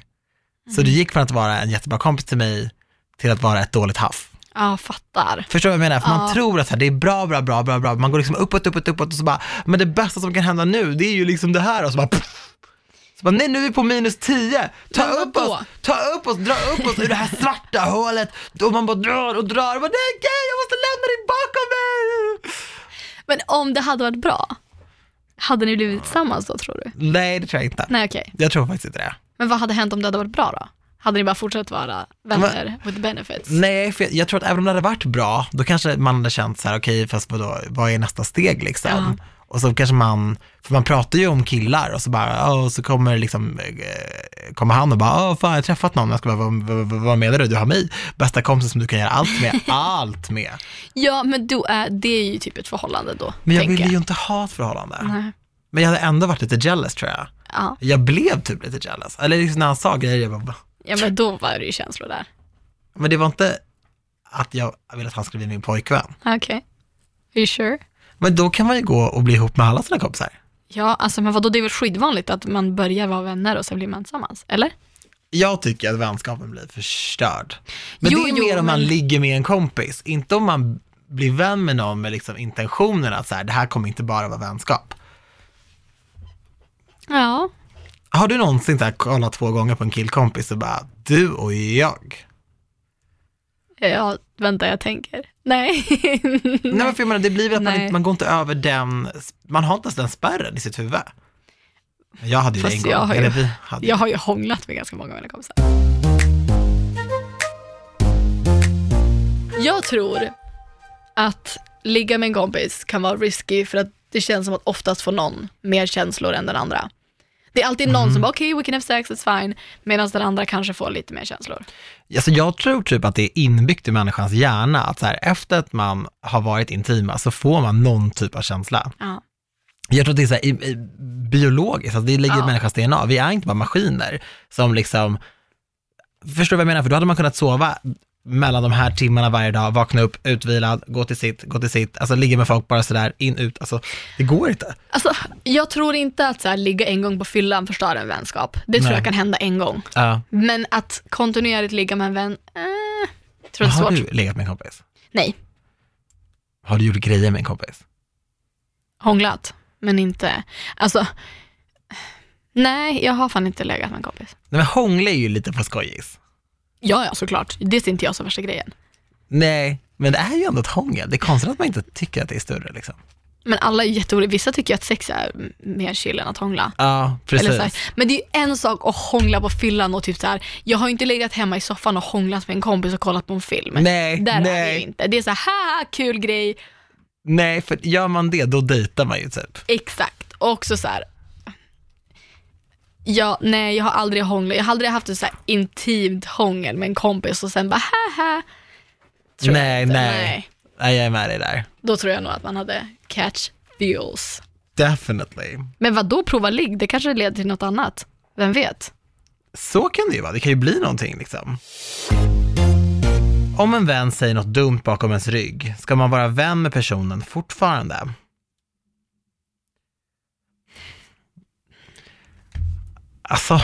Så det gick från att vara en jättebra kompis till mig till att vara ett dåligt haff. Ja, fattar. Förstår du vad jag menar? För man Ja. tror att här, det är bra, bra, bra, bra, bra. Man går liksom uppåt, uppåt, uppåt och så bara, men det bästa som kan hända nu, det är ju liksom det här och så bara, pff. så bara nej nu är vi på minus 10. Ta Men upp oss, ta upp oss, dra upp oss ur det här svarta hålet. Och man bara drar och drar och bara, nej jag måste lämna dig bakom mig. Men om det hade varit bra, hade ni blivit tillsammans då tror du? Nej, det tror jag inte. Nej, okej. Jag tror faktiskt inte det. Men vad hade hänt om det hade varit bra då? Hade ni bara fortsatt vara vänner with benefits? Nej, för jag, jag tror att även om det hade varit bra, då kanske man hade känt så här, okej, fast vadå, vad är nästa steg liksom? Och så kanske man, för man pratar ju om killar och så bara, och så kommer liksom, eh, kommer han och bara, åh fan jag har träffat någon, jag ska bara, vad, vad, menar du, du har mig, bästa kompisen som du kan göra allt med, [LAUGHS] allt med. Ja, men då är, det är ju typ ett förhållande då, Men jag ville ju inte ha ett förhållande. Nej. Men jag hade ändå varit lite jealous tror jag. Ja. Jag blev typ lite jealous, eller liksom när han sa grejer, jag bara, ja, men då var det ju känslor där. men det var inte att jag ville att han skulle bli min pojkvän. Okej. Are you sure? Men då kan man ju gå och bli ihop med alla sina kompisar. Ja, alltså men vadå, det är väl skitvanligt att man börjar vara vänner och sen blir man tillsammans, eller? Jag tycker att vänskapen blir förstörd. Men Jo, det är jo, mer om man men- ligger med en kompis, inte om man blir vän med någon med liksom intentionen att så här, det här kommer inte bara vara vänskap. Ja. Har du någonsin så här kollat två gånger på en killkompis och bara, du och jag? Ja, vänta jag tänker. Nej. Nej, men för jag menar, det blir väl att man, inte, man går inte över den, man har inte ens den spärren i sitt huvud. Jag hade ju det Fast en gång. jag har ju- Eller vi hade Jag har ju hånglat med ganska många av mina kompisar. Jag tror att ligga med en kompis kan vara risky för att det känns som att oftast får någon mer känslor än den andra. Det är alltid någon Mm. som bara okej, we can have sex, it's fine, medan den andra kanske får lite mer känslor. Alltså jag tror typ att det är inbyggt i människans hjärna att så här, efter att man har varit intima så får man någon typ av känsla. Ja. Jag tror att det är så här, i, i, biologiskt, alltså det ligger i Ja. människans DNA. Vi är inte bara maskiner som liksom, förstår du vad jag menar? För då hade man kunnat sova mellan de här timmarna varje dag, vakna upp, utvilad, gå till sitt, gå till sitt, alltså ligga med folk bara sådär, in, ut, alltså det går inte. Alltså, jag tror inte att så här, ligga en gång på fyllan förstör en vänskap. Det tror Nej. jag kan hända en gång. Ja. Men att kontinuerligt ligga med en vän, eh, tror det är har svårt. du legat med en kompis? Nej, Har du gjort grejer med en kompis? hånglat, men inte, alltså, nej, jag har fan inte legat med en kompis. Nej men hångla är ju lite på skojis. Ja, ja, såklart. Det ser inte jag som värsta grejen. Nej, men det är ju ändå ett hångel. Det är konstigt att man inte tycker att det är större liksom. Men alla är jätteolika. Vissa tycker att sex är mer chill än att hångla. Ja, precis. Eller så här. Men det är ju en sak att hångla på fyllan och typ så här. jag har ju inte legat hemma i soffan och hånglat med en kompis och kollat på en film. Nej, Där är det nej. ju inte. Det är så här, haha, kul grej. Nej, för gör man det, då dejtar man ju typ. Exakt. Och också så här. Ja, nej, jag har aldrig hånglat. Jag har aldrig haft ett så här intimt hångel med en kompis och sen bara haha. Tror Nej, inte. nej. Nej, jag är med dig där. Då tror jag nog att man hade catch feels. Definitely. Men vad då prova ligg? Det kanske leder till något annat. Vem vet? Så kan det ju vara, det kan ju bli någonting liksom. Om en vän säger något dumt bakom ens rygg, ska man vara vän med personen fortfarande? Alltså,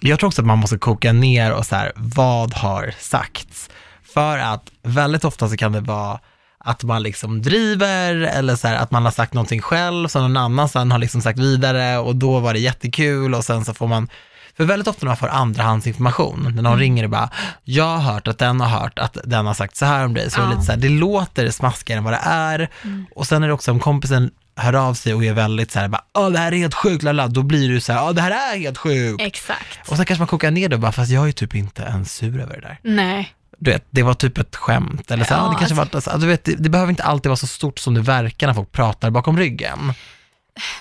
jag tror också att man måste koka ner och så här, vad har sagts? För att väldigt ofta så kan det vara att man liksom driver eller så här, att man har sagt någonting själv som någon annan sen har liksom sagt vidare och då var det jättekul och sen så får man för väldigt ofta när man får andrahandsinformation, när någon ringer och bara, jag har hört att den har hört att den har sagt så här om dig, så är det Ja. lite så här, det låter smaskigare än vad det är. Och sen är det också om kompisen hör av sig och är väldigt så här, bara, Åh, det här är helt sjukt, lalla. då blir du så här, Åh, det här är helt sjukt. Exakt. Och sen kanske man kokar ner det och bara, fast jag är typ inte ens sur över det där. Nej. Du vet, det var typ ett skämt, eller så, Ja, ja, det kanske alltså- var, alltså, du vet, det, det behöver inte alltid vara så stort som det verkar när folk pratar bakom ryggen.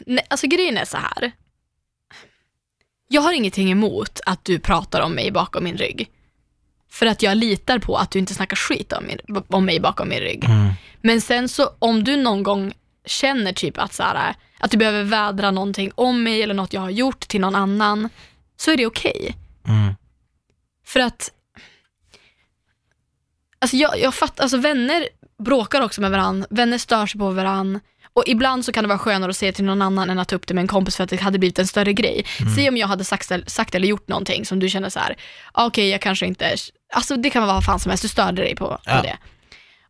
Nej, alltså grejen är så här. Jag har ingenting emot att du pratar om mig bakom min rygg. För att jag litar på att du inte snackar skit om, min, om mig bakom min rygg. Mm. Men sen så om du någon gång känner typ att, så här, att du behöver vädra någonting om mig eller något jag har gjort till någon annan, så är det okej. Mm. För att, alltså jag, jag fattar, alltså vänner bråkar också med varandra, vänner stör sig på varandra. Och ibland så kan det vara skönare att säga till någon annan än att ta upp det med en kompis för att det hade blivit en större grej. Säg om jag hade sagt, sagt eller gjort någonting som du känner så här, ah, okej jag kanske inte, alltså det kan vara vad fan som helst, du störde dig på, på Ja. det.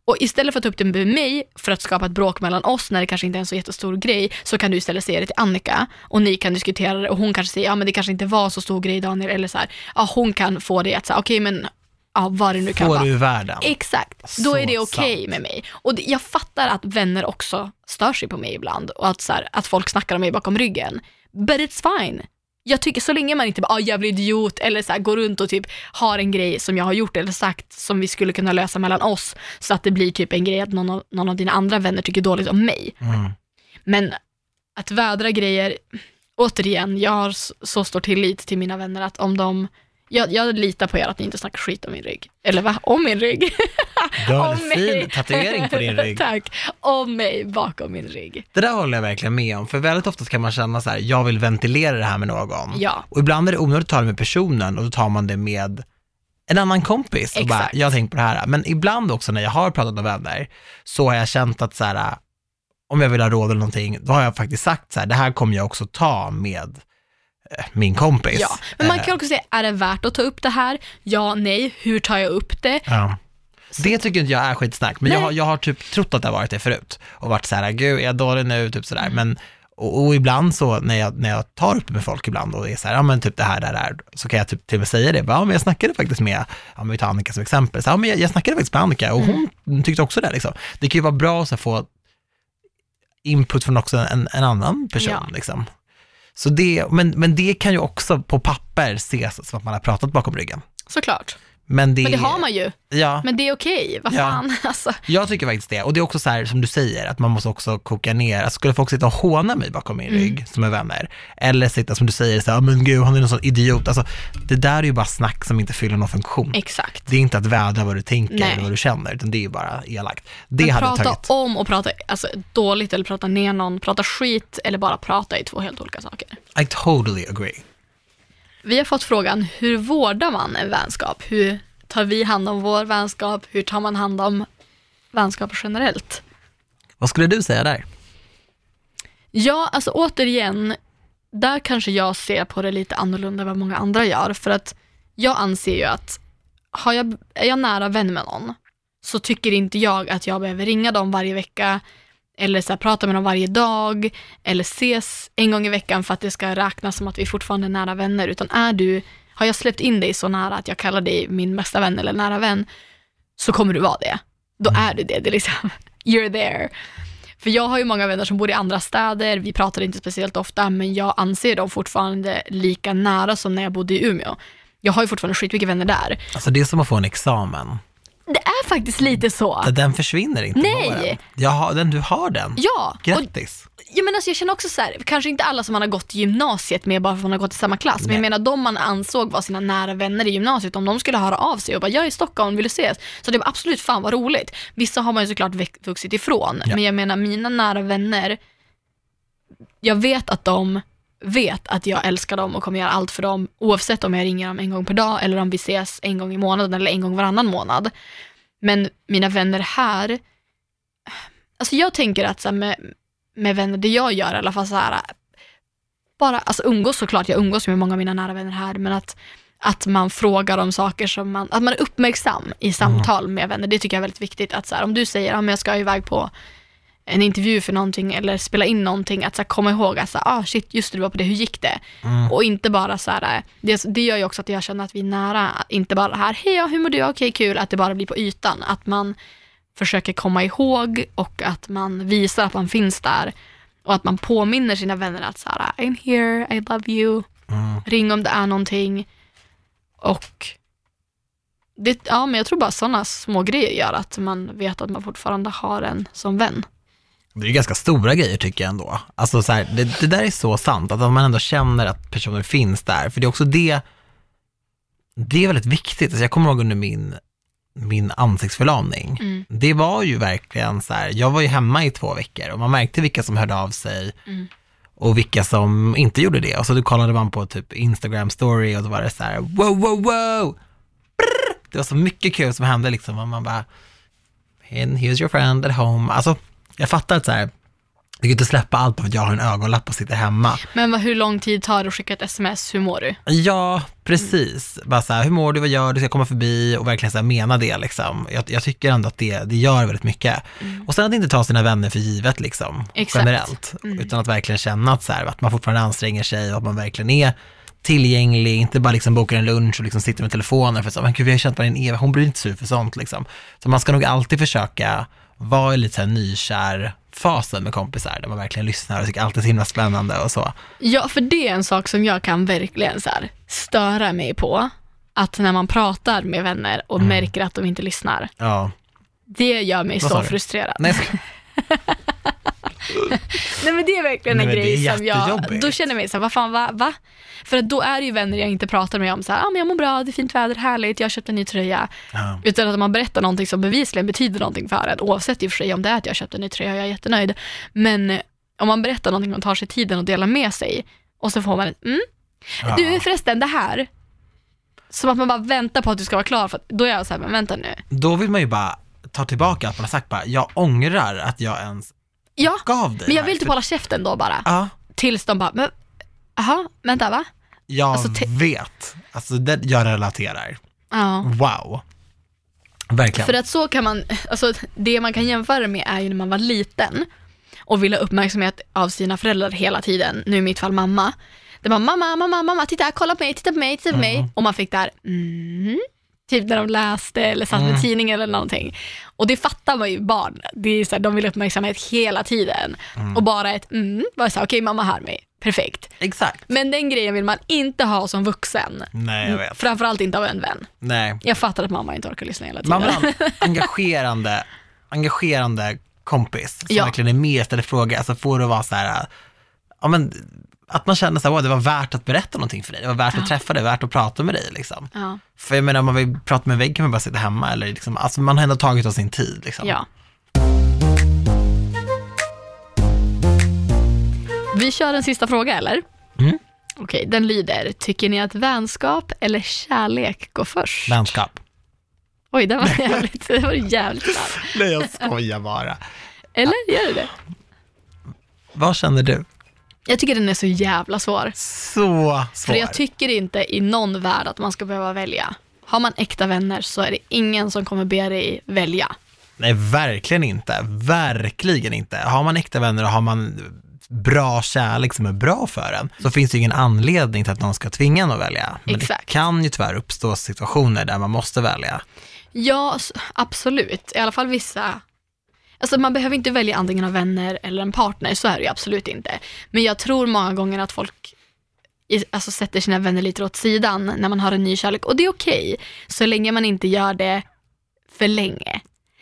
Och istället för att ta upp det med mig för att skapa ett bråk mellan oss när det kanske inte är en så jättestor grej, så kan du istället säga det till Annika och ni kan diskutera det och hon kanske säger, ja men det kanske inte var så stor grej Daniel, eller så här, ja hon kan få det att säga, okej men, ja vad det nu kan Får vara. du ur världen? Exakt, då Så är det okej sant. med mig. Och jag fattar att vänner också stör sig på mig ibland och att, så här, att folk snackar om mig bakom ryggen. But it's fine. Jag tycker så länge man inte bara, ah, jävla idiot, eller så här, går runt och typ har en grej som jag har gjort eller sagt som vi skulle kunna lösa mellan oss, så att det blir typ en grej att någon av, någon av dina andra vänner tycker dåligt om mig. Mm. Men att vädra grejer, återigen, jag har så, stor tillit till mina vänner att om de, jag, jag litar på er att ni inte snackar skit om min rygg. Eller va? Om min rygg. Du har en fin tatuering på din rygg. [LAUGHS] Tack. Om mig bakom min rygg. Det där håller jag verkligen med om, för väldigt ofta kan man känna så här, jag vill ventilera det här med någon. Ja. Och ibland är det onödigt att ta det med personen och då tar man det med en annan kompis och bara, Exakt. jag har tänkt på det här. Men ibland också när jag har pratat med vänner, så har jag känt att så här, om jag vill ha råd eller någonting, då har jag faktiskt sagt så här, det här kommer jag också ta med min kompis. Ja, men man Eh, kan också säga, är det värt att ta upp det här? Ja, nej, hur tar jag upp det? Ja. Det tycker inte jag är skitsnack, men jag har, jag har typ trott att det har varit det förut och varit så här, gud är jag dålig nu, typ sådär, Mm. men och, och ibland så när jag, när jag tar upp det med folk ibland och är så här, ja men typ det här, det här, så kan jag typ till och med säga det, ja men jag snackade faktiskt med, ja men vi tar Annika som exempel, så, ja men jag, jag snackade faktiskt med Annika och hon Mm. tyckte också det liksom. Det kan ju vara bra att få input från också en, en annan person Ja. liksom. Så det, men, men det kan ju också på papper ses som att man har pratat bakom ryggen. Såklart. Men det, Men det har man ju. Ja. Men det är okej, vad Ja. fan. [LAUGHS] Alltså, Jag tycker faktiskt det. Och det är också så här som du säger, att man måste också koka ner, alltså skulle folk sitta och håna mig bakom min rygg som är vänner, eller sitta som du säger, så här, "Ah, men gud han är någon sån idiot. Alltså det där är ju bara snack som inte fyller någon funktion. exakt. Det är inte att vädra vad du tänker Nej. eller vad du känner, utan det är ju bara elakt. Det Men hade prata tagit. om och prata alltså, dåligt eller prata ner någon, prata skit eller bara prata är två helt olika saker. I totally agree. Vi har fått frågan, hur vårdar man en vänskap? Hur tar vi hand om vår vänskap? Hur tar man hand om vänskap generellt? Vad skulle du säga där? Ja, alltså återigen, där kanske jag ser på det lite annorlunda än vad många andra gör. För att jag anser ju att har jag, är jag nära vän med någon så tycker inte jag att jag behöver ringa dem varje vecka eller så här, prata med dem varje dag eller ses en gång i veckan för att det ska räknas som att vi fortfarande är nära vänner. Utan är du, har jag släppt in dig så nära att jag kallar dig min bästa vän eller nära vän så kommer du vara det. Då är du det. det är liksom, [LAUGHS] you're there. För jag har ju många vänner som bor i andra städer, vi pratar inte speciellt ofta, men jag anser dem fortfarande lika nära som när jag bodde i Umeå. Jag har ju fortfarande skitmycket vänner där. Alltså det är som att få en examen. Det är faktiskt lite så. Den försvinner inte Nej. Jag har, den, du har den. Ja, och Grattis. jag, menar, alltså, jag känner också så här, kanske inte alla som man har gått i gymnasiet med bara för att man har gått i samma klass, men Nej. jag menar de man ansåg var sina nära vänner i gymnasiet, om de skulle höra av sig och bara jag är i Stockholm, vill du ses? Så det var absolut fan vad roligt. Vissa har man ju såklart vuxit ifrån, Ja. men jag menar mina nära vänner, jag vet att de vet att jag älskar dem och kommer göra allt för dem oavsett om jag ringer dem en gång per dag eller om vi ses en gång i månaden eller en gång varannan månad. Men mina vänner här, alltså jag tänker att så här, med, med vänner, det jag gör i alla fall så här, bara, alltså umgås såklart, jag umgås med många av mina nära vänner här, men att, att man frågar om saker som man, att man är uppmärksam i samtal med vänner, det tycker jag är väldigt viktigt. Att så här, om du säger, att jag ska iväg på en intervju för någonting eller spela in någonting, att så här, komma ihåg att så här, ah, shit, just det, du var på det, hur gick det? Mm. Och inte bara så här, det, det gör ju också att jag känner att vi är nära, inte bara det här, hej, ja, hur mår du, okej, kul, att det bara blir på ytan, att man försöker komma ihåg och att man visar att man finns där och att man påminner sina vänner att så här, I'm here, I love you, Mm. ring om det är någonting. Och det, ja, men jag tror bara sådana små grejer gör att man vet att man fortfarande har en som vän. Det är ganska stora grejer tycker jag ändå. Alltså så här, det, det där är så sant, att man ändå känner att personer finns där. För det är också det, det är väldigt viktigt. Alltså jag kommer ihåg under min, min ansiktsförlamning. Mm. Det var ju verkligen så här, jag var ju hemma i två veckor och man märkte vilka som hörde av sig Mm. och vilka som inte gjorde det. Och så då kollade man på typ Instagram story och då var det så här, wow, wow, wow. Brr! Det var så mycket kul som hände liksom. Och man bara, and here's your friend at home. Alltså, jag fattar att så här, jag kan inte släppa allt för att jag har en ögonlapp och sitter hemma. Men vad, hur lång tid tar det att skicka ett sms? Hur mår du? Ja, precis. Bara så här, hur mår du, vad gör du, ska jag komma förbi och verkligen så här mena det liksom. Jag, jag tycker ändå att det, det gör väldigt mycket. Och sen att inte ta sina vänner för givet liksom, Exakt. generellt. Utan att verkligen känna att, så här, att man fortfarande anstränger sig och att man verkligen är tillgänglig, inte bara liksom bokar en lunch och liksom sitter med telefonen för så, men gud vi har känt varandra i en evighet, hon blir inte sur för sånt liksom. Så man ska nog alltid försöka vara i lite så nykär fasen med kompisar, där man verkligen lyssnar och tycker allt är så himla spännande och så. Ja, för det är en sak som jag kan verkligen så här, störa mig på. Att när man pratar med vänner och märker att de inte lyssnar. Ja. Det gör mig Vad så frustrerad. Nej, [LAUGHS] [LAUGHS] Nej men det är verkligen Nej, en men det grej är som jag, jättejobbigt. då känner jag mig så här, vad fan, va, va? För att då är det ju vänner jag inte pratar med om så här, ah, men jag mår bra, det är fint väder, härligt, jag har köpt en ny tröja. ja. Utan att man berättar någonting som bevisligen betyder någonting för en, oavsett i och för sig om det är att jag har köpt en ny tröja, jag är jättenöjd. Men eh, om man berättar någonting och tar sig tiden och delar med sig och så får man ett, mm, Ja. du förresten det här. Som att man bara väntar på att du ska vara klar, för att då är jag så här, men vänta nu. Då vill man ju bara ta tillbaka att man har sagt bara, jag ångrar att jag ens Ja, gav dig men jag här, vill typ hålla käften då bara. Ja, Tills de bara, men, jaha, vänta va? jag Alltså, vet. Alltså det, jag relaterar. Ja. Wow. Verkligen. För att så kan man, alltså det man kan jämföra med är ju när man var liten och ville ha uppmärksamhet av sina föräldrar hela tiden, nu i mitt fall mamma. Det var mamma, mamma, mamma, titta, kolla på mig, titta på mig, titta på mig. Och man fick där, mm, typ när de läste eller satt med Mm. tidningen eller någonting. Och det fattar man ju barn, det är så här, de vill uppmärksamhet hela tiden. Och bara ett mm, bara så här, okej mamma hör mig, perfekt. Exakt. Men den grejen vill man inte ha som vuxen. Nej, jag vet. Framförallt inte av en vän. Nej. Jag fattar att mamma inte orkar lyssna hela tiden. Man vill ha en engagerande, engagerande kompis som Ja. verkligen är med och ställer frågor. Alltså får det vara så här, ja men att man känner så här, wow, det var värt att berätta någonting för dig. Det var värt att träffa dig, värt att prata med dig liksom. Ja. För jag menar, om man vill prata med en vägg kan man bara sitta hemma eller liksom, alltså man har ändå tagit av sin tid liksom. Ja. Vi kör en sista fråga eller? Mm. Okej, den lyder, tycker ni att vänskap eller kärlek går först? Vänskap. Oj, det var jävligt, det var jävligt snabbt. [LAUGHS] Nej, jag skojar bara. Eller gör det det? Vad känner du? Jag tycker den är så jävla svår. Så svår. För jag tycker inte i någon värld att man ska behöva välja. Har man äkta vänner så är det ingen som kommer be dig välja. Nej, verkligen inte. Verkligen inte. Har man äkta vänner och har man bra kärlek som är bra för en, så finns det ju ingen anledning till att någon ska tvinga en att välja. Men Exakt. det kan ju tyvärr uppstå situationer där man måste välja. Ja, absolut. I alla fall vissa. Alltså man behöver inte välja antingen av vänner eller en partner, så är det ju absolut inte. Men jag tror många gånger att folk i- alltså, sätter sina vänner lite åt sidan när man har en ny kärlek. Och det är okej, så länge man inte gör det för länge.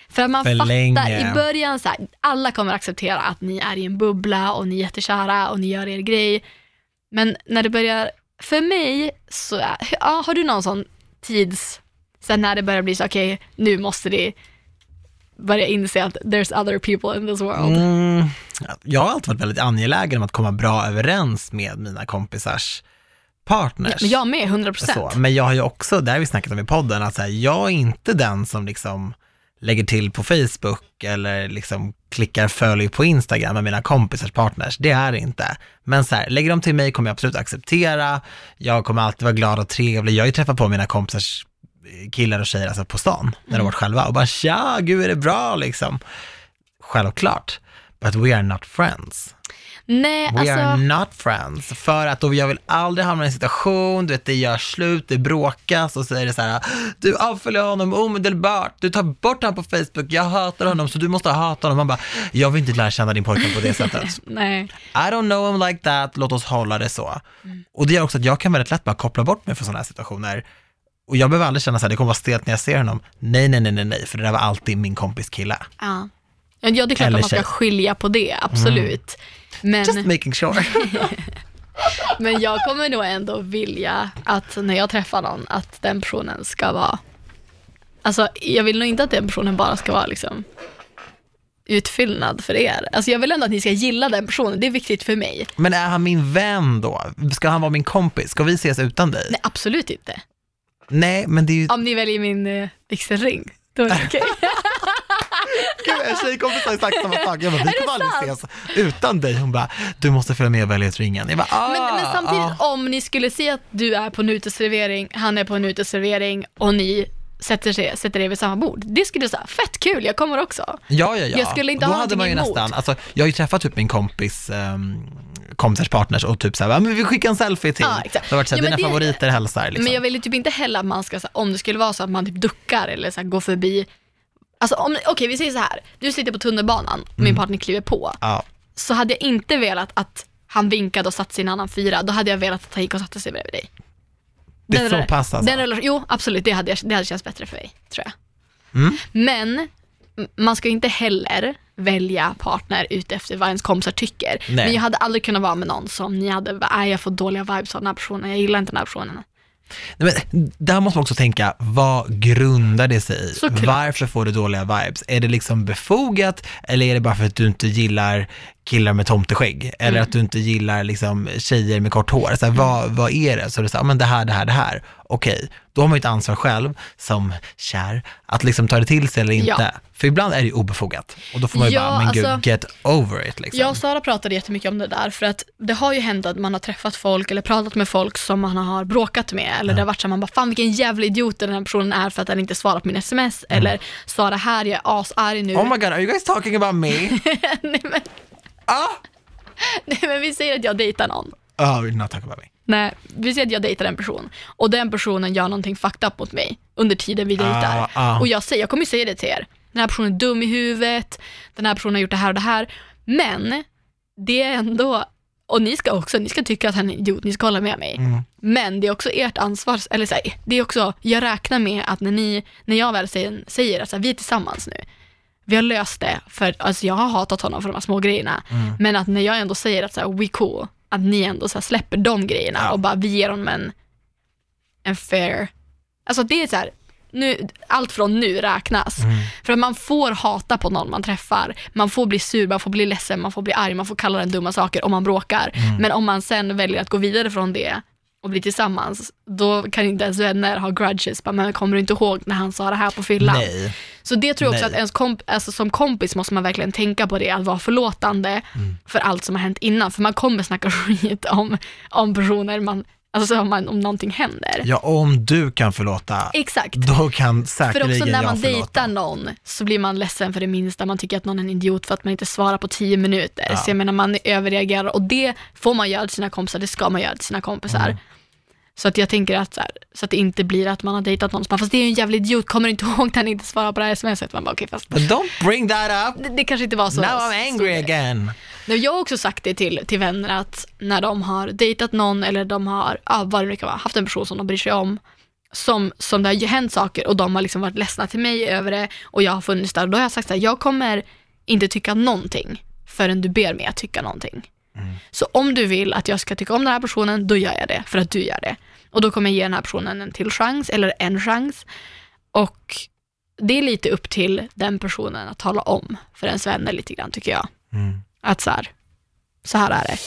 För att man För fattar länge. i början, så här, alla kommer acceptera att ni är i en bubbla och ni är jättekära och ni gör er grej. Men när det börjar, för mig, så ja, har du någon sån tids, sen när det börjar bli så, okej, nu måste det börja inse att there's other people in this world. Mm, jag har alltid varit väldigt angelägen om att komma bra överens med mina kompisars partners. Men jag med, 100 så. procent. Men jag har ju också, det har vi snackat om i podden, att så här, jag är inte den som liksom lägger till på Facebook eller liksom klickar följ på Instagram med mina kompisars partners. Det är det inte. Men så här, lägger de till mig kommer jag absolut acceptera. Jag kommer alltid vara glad och trevlig. Jag har ju träffat på mina kompisars killar och tjejer alltså på stan när de varit själva och bara tja, gud är det bra liksom. Självklart. But we are not friends. Nej, We alltså, are not friends. För att då jag vill aldrig hamna i en situation, du vet det gör slut, det bråkas och så är det så här, du avföljer honom omedelbart, du tar bort honom på Facebook, jag hatar honom så du måste hata honom. Man bara, jag vill inte lära känna din pojkvän på det [LAUGHS] sättet. nej. I don't know him like that, låt oss hålla det så. Och det gör också att jag kan väldigt lätt bara koppla bort mig från sådana här situationer. Och jag behöver aldrig känna så här, det kommer vara stelt när jag ser honom. Nej, nej, nej, nej, nej, för det där var alltid min kompis kille. Ja. Ja, det är klart Eller att man ska tjej. skilja på det, absolut. Men, Just making sure. [LAUGHS] men jag kommer nog ändå vilja att när jag träffar någon, att den personen ska vara, alltså jag vill nog inte att den personen bara ska vara liksom utfyllnad för er. Alltså jag vill ändå att ni ska gilla den personen, det är viktigt för mig. Men är han min vän då? Ska han vara min kompis? Ska vi ses utan dig? Nej, absolut inte. Nej, men det är ju... Om ni väljer min eh, vigselring, då är det okej. [LAUGHS] Gud, en tjejkompis har sagt samma sak. Jag bara, vi kommer aldrig ses utan dig. Hon bara, du måste följa med och välja ut ringen. Jag bara, ah, Men, men samtidigt, ah. om ni skulle se att du är på en uteservering, han är på en uteservering och ni sätter, sig, sätter er vid samma bord. Det skulle säga fett kul, jag kommer också. Ja, ja, ja. Jag skulle inte Då ha hade man ju emot. nästan, alltså, jag har ju träffat typ min kompis, um, kompisars partners och typ så här, "Ja, men vi skickar en selfie till. Ja, exakt. Det har varit så här, Ja, dina det- favoriter hälsar liksom. Men jag vill ju typ inte heller att man ska, så om det skulle vara så att man typ duckar eller så här, går förbi. Alltså okej vi säger så här, du sitter på tunnelbanan och Mm. min partner kliver på. Ja, Så hade jag inte velat att han vinkade och satte sig i en annan fyra, då hade jag velat att han gick och satte sig bredvid dig. det är så rela- pass alltså. Den relation, jo, absolut, det hade, jag- det hade känts bättre för mig, tror jag. Mm. Men man ska inte heller välja partner utefter vad ens kompisar tycker. Nej. Men jag hade aldrig kunnat vara med någon som ni hade, nej jag får dåliga vibes av den här personen, jag gillar inte den här personen. Nej, Men där måste man också tänka, vad grundar det sig i? Såklart. Varför får du dåliga vibes? Är det liksom befogat eller är det bara för att du inte gillar killar med tomteskägg? Eller Mm. att du inte gillar liksom tjejer med kort hår? Så här, vad, vad är det? Så är här, "Ja, men det här, det här, det här. Okej, då har man ju ett ansvar själv som kär att liksom ta det till sig eller inte. Ja. För ibland är det ju obefogat och då får man ju Ja, bara, men alltså- gud, get over it liksom. Jag och Sara pratade jättemycket om det där, för att det har ju hänt att man har träffat folk eller pratat med folk som man har bråkat med, eller det har varit så att man bara, fan vilken jävla idiot den här personen är för att den inte svarar på min sms, eller Sara här, jag är asarg nu. Oh my god, are you guys talking about me? [LAUGHS] nej, men, ah! [LAUGHS] nej men vi säger att jag dejtar någon. Oh, you're not talking about me. Nej, vi säger att jag dejtar en person och den personen gör någonting fucked up mot mig under tiden vi dejtar. Ah, ah. Och jag, säger, jag kommer säga det till er. Den här personen är dum i huvudet, den här personen har gjort det här och det här. Men det är ändå, och ni ska också, ni ska tycka att han är idiot, ni ska hålla med mig. Mm. Men det är också ert ansvar, eller så här, det är också, jag räknar med att när ni, när jag väl säger, säger att så här, vi är tillsammans nu, vi har löst det, för alltså, jag har hatat honom för de här små grejerna. Mm. Men att när jag ändå säger att så här, we cool, att ni ändå så släpper de grejerna Ja. och bara vi ger honom en, en fair, alltså det är så här, nu, allt från nu räknas. Mm. För att man får hata på någon man träffar, man får bli sur, man får bli ledsen, man får bli arg, man får kalla den dumma saker om man bråkar. Mm. Men om man sen väljer att gå vidare från det och bli tillsammans, då kan inte ens vänner ha grudges. Bara, men kommer du inte ihåg när han sa det här på fyllan? Nej. Så det tror jag också Nej. att ens komp- alltså som kompis måste man verkligen tänka på det, att vara förlåtande Mm. för allt som har hänt innan. För man kommer snacka [LAUGHS] skit om, om personer, man, alltså om, man, om någonting händer. Ja, om du kan förlåta, Exakt. då kan För också säkerligen när jag man dejtar någon så blir man ledsen för det minsta. Man tycker att någon är en idiot för att man inte svarar på tio minuter. Ja. Så jag menar man överreagerar och det får man göra till sina kompisar, det ska man göra till sina kompisar. Mm. Så att jag tänker att så, här, så att det inte blir att man har dejtat någon som bara, fast det är ju en jävla idiot, kommer inte [LAUGHS] ihåg när han inte svarar på det här smset? Man bara, okej, fast But don't bring that up. det, det kanske inte var så. Now I'm angry så- again. Nej, Jag har också sagt det till, till vänner att när de har dejtat någon eller de har, ja, vad det kan vara, haft en person som de bryr sig om, som, som det har hänt saker och de har liksom varit ledsna till mig över det och jag har funnits där. Då har jag sagt så här, jag kommer inte tycka någonting förrän du ber mig att tycka någonting. Så om du vill att jag ska tycka om den här personen, då gör jag det för att du gör det. Och då kommer jag ge den här personen en till chans, eller en chans. Och det är lite upp till den personen att tala om för ens vänner lite grann tycker jag. Mm. Att så här, så här är det.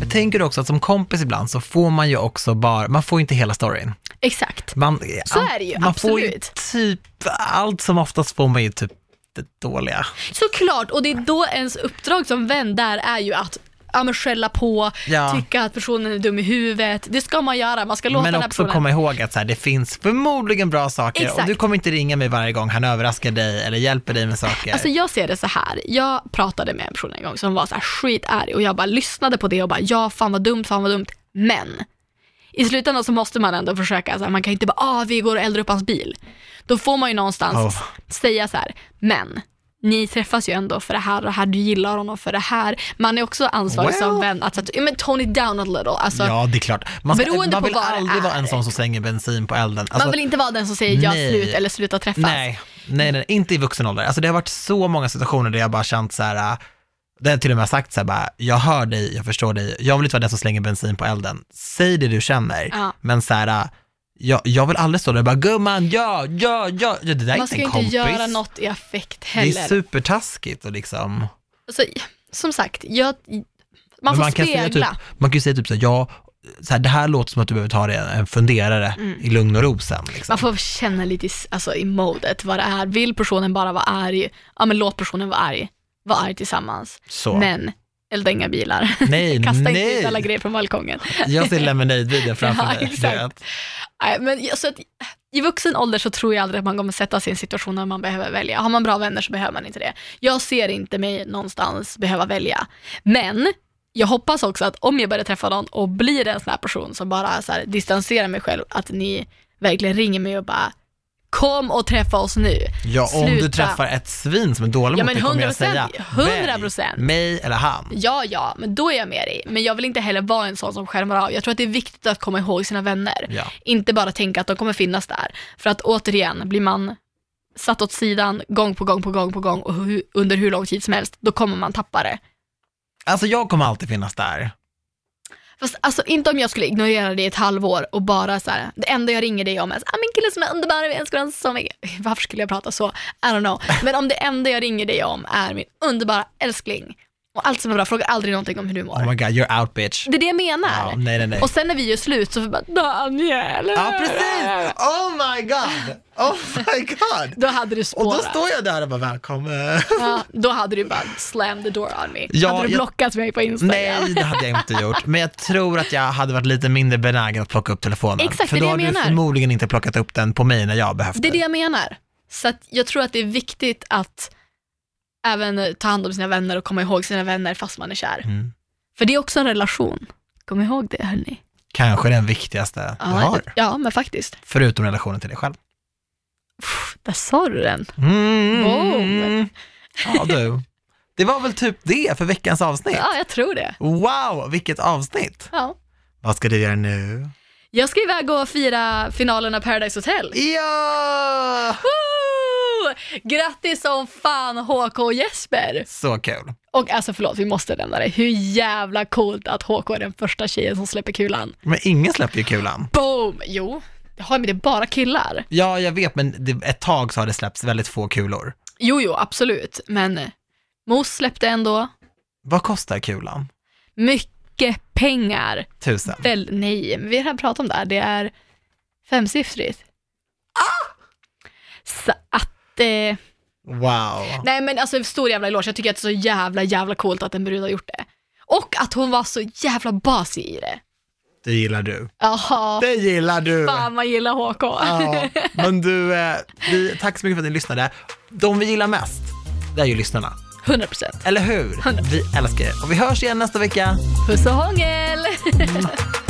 Jag tänker också att som kompis ibland så får man ju också bara, man får inte hela storyn. Exakt. Man, Så är det ju, man får ju absolut. typ, allt som oftast får man ju typ det dåliga. Såklart, och det är då ens uppdrag som vän där är ju att ja, men skälla på, Ja. tycka att personen är dum i huvudet. Det ska man göra, man ska låta Men den här också personen... komma ihåg att så här, det finns förmodligen bra saker Exakt. och du kommer inte ringa mig varje gång han överraskar dig eller hjälper dig med saker. Alltså jag ser det så här. jag pratade med en person en gång som var så här skitarg och jag bara lyssnade på det och bara ja, fan vad dumt, fan vad dumt. Men i slutändan så måste man ändå försöka, så här, man kan inte bara ah, vi går och eldar upp hans bil. Då får man ju någonstans Oh. säga så här, men ni träffas ju ändå för det här och det här, du gillar honom för det här. Man är också ansvarig Well. som vän att, att men tone it down a little. Alltså, ja, det är klart. Man, ska, man vill det aldrig vara en sån som slänger bensin på elden. Alltså, man vill inte vara den som säger ja, slut eller sluta träffas. Nej, nej, nej, inte i vuxen ålder. Alltså det har varit så många situationer där jag bara känt så här, äh, där jag till och med har sagt så här bara, jag hör dig, jag förstår dig, jag vill inte vara den som slänger bensin på elden. Säg det du känner, Ja. men så här, äh, jag, jag vill aldrig stå där och bara, gumman, ja, ja, ja, det där är Man inte ska en ju inte kompis. göra något i affekt det heller. är supertaskigt och liksom. Alltså, som sagt, jag, man får man kan spegla. Säga typ, man kan ju säga typ så här, ja, så här, det här låter som att du behöver ta dig en, funderare i lugn och ro sen. Liksom. Man får känna lite i- alltså, i modet vad det är. Vill personen bara vara arg, ja men låt personen vara arg. Var arg tillsammans. Så. Men elda inga bilar. [LAUGHS] Nej, Kasta inte nej. ut alla grejer från balkongen. [LAUGHS] Jag ser Lemonade-videon [LAUGHS] framför Ja, mig. exakt. men så att, I vuxen ålder så tror jag aldrig att man kommer sätta sig i en situation där man behöver välja. Har man bra vänner så behöver man inte det. Jag ser inte mig någonstans behöva välja. Men jag hoppas också att om jag börjar träffa någon och blir en sån här person som bara så här, distanserar mig själv, att ni verkligen ringer mig och bara kom och träffa oss nu. Ja, om du Sluta. träffar ett svin som är dålig Ja, mot dig kommer jag 100%, säga, 100%. välj mig eller han. Ja, ja, men då är jag med dig. Men jag vill inte heller vara en sån som skärmar av. Jag tror att det är viktigt att komma ihåg sina vänner. Ja. Inte bara tänka att de kommer finnas där. För att återigen, blir man satt åt sidan gång på gång på gång på gång och hu- under hur lång tid som helst, då kommer man tappa det. Alltså jag kommer alltid finnas där. Fast alltså inte om jag skulle ignorera det i ett halvår och bara så här, det enda jag ringer dig om är så, ah, min kille som är underbar, vi älskar honom så mycket. Varför skulle jag prata så? I don't know. Men om det enda jag ringer dig om är min underbara älskling och allt som är bra, frågar aldrig någonting om hur du mår. Oh my god, you're out bitch. Det är det jag menar. Ja, nej, nej, nej. Och sen när vi gör slut så bara, Daniel. Ja, precis! Oh my god! Oh my god! Då hade du Och spårat. då står jag där och bara välkommen. ja, då hade du bara slam the door on me. Ja, hade du jag- blockat mig på Instagram? Nej, det hade jag inte gjort. Men jag tror att jag hade varit lite mindre benägen att plocka upp telefonen. Exakt, För det är då det hade jag du menar. förmodligen inte plockat upp den på mig när jag behövde. Det är det jag menar. Så jag tror att det är viktigt att även ta hand om sina vänner och komma ihåg sina vänner fast man är kär. Mm. För det är också en relation. Kom ihåg det hörni. Kanske den viktigaste du har. ja, men faktiskt. Förutom relationen till dig själv. Pff, där sa du den. Mm. Boom. Ja du. Det var väl typ det för veckans avsnitt. Ja, jag tror det. Wow, vilket avsnitt. Ja. Vad ska du göra nu? Jag ska iväg och fira finalen av Paradise Hotel. Ja! Woo! Grattis som fan HK och Jesper! Så kul. Och alltså förlåt, vi måste nämna det. Hur jävla coolt att HK är den första tjejen som släpper kulan. Men ingen släpper ju kulan. Boom! Jo, det har men det är bara killar. Ja, jag vet, men det, ett tag så har det släppts väldigt få kulor. Jo, jo, absolut. Men eh, Mos släppte ändå Vad kostar kulan? mycket pengar. Tusen. Väl, nej, vi har pratat om det här. Det är femsiffrigt. Så att, eh, Wow. nej men alltså stor jävla eloge. Jag tycker att det är så jävla, jävla coolt att en brud har gjort det. Och att hon var så jävla basig i det. Det gillar du. Jaha, Det gillar du. fan man gillar HK. Ja, men du, eh, vi, tack så mycket för att ni lyssnade. De vi gillar mest, det är ju lyssnarna. 100 procent. Eller hur? Vi älskar er. Och vi hörs igen nästa vecka. Puss och hångel! [LAUGHS]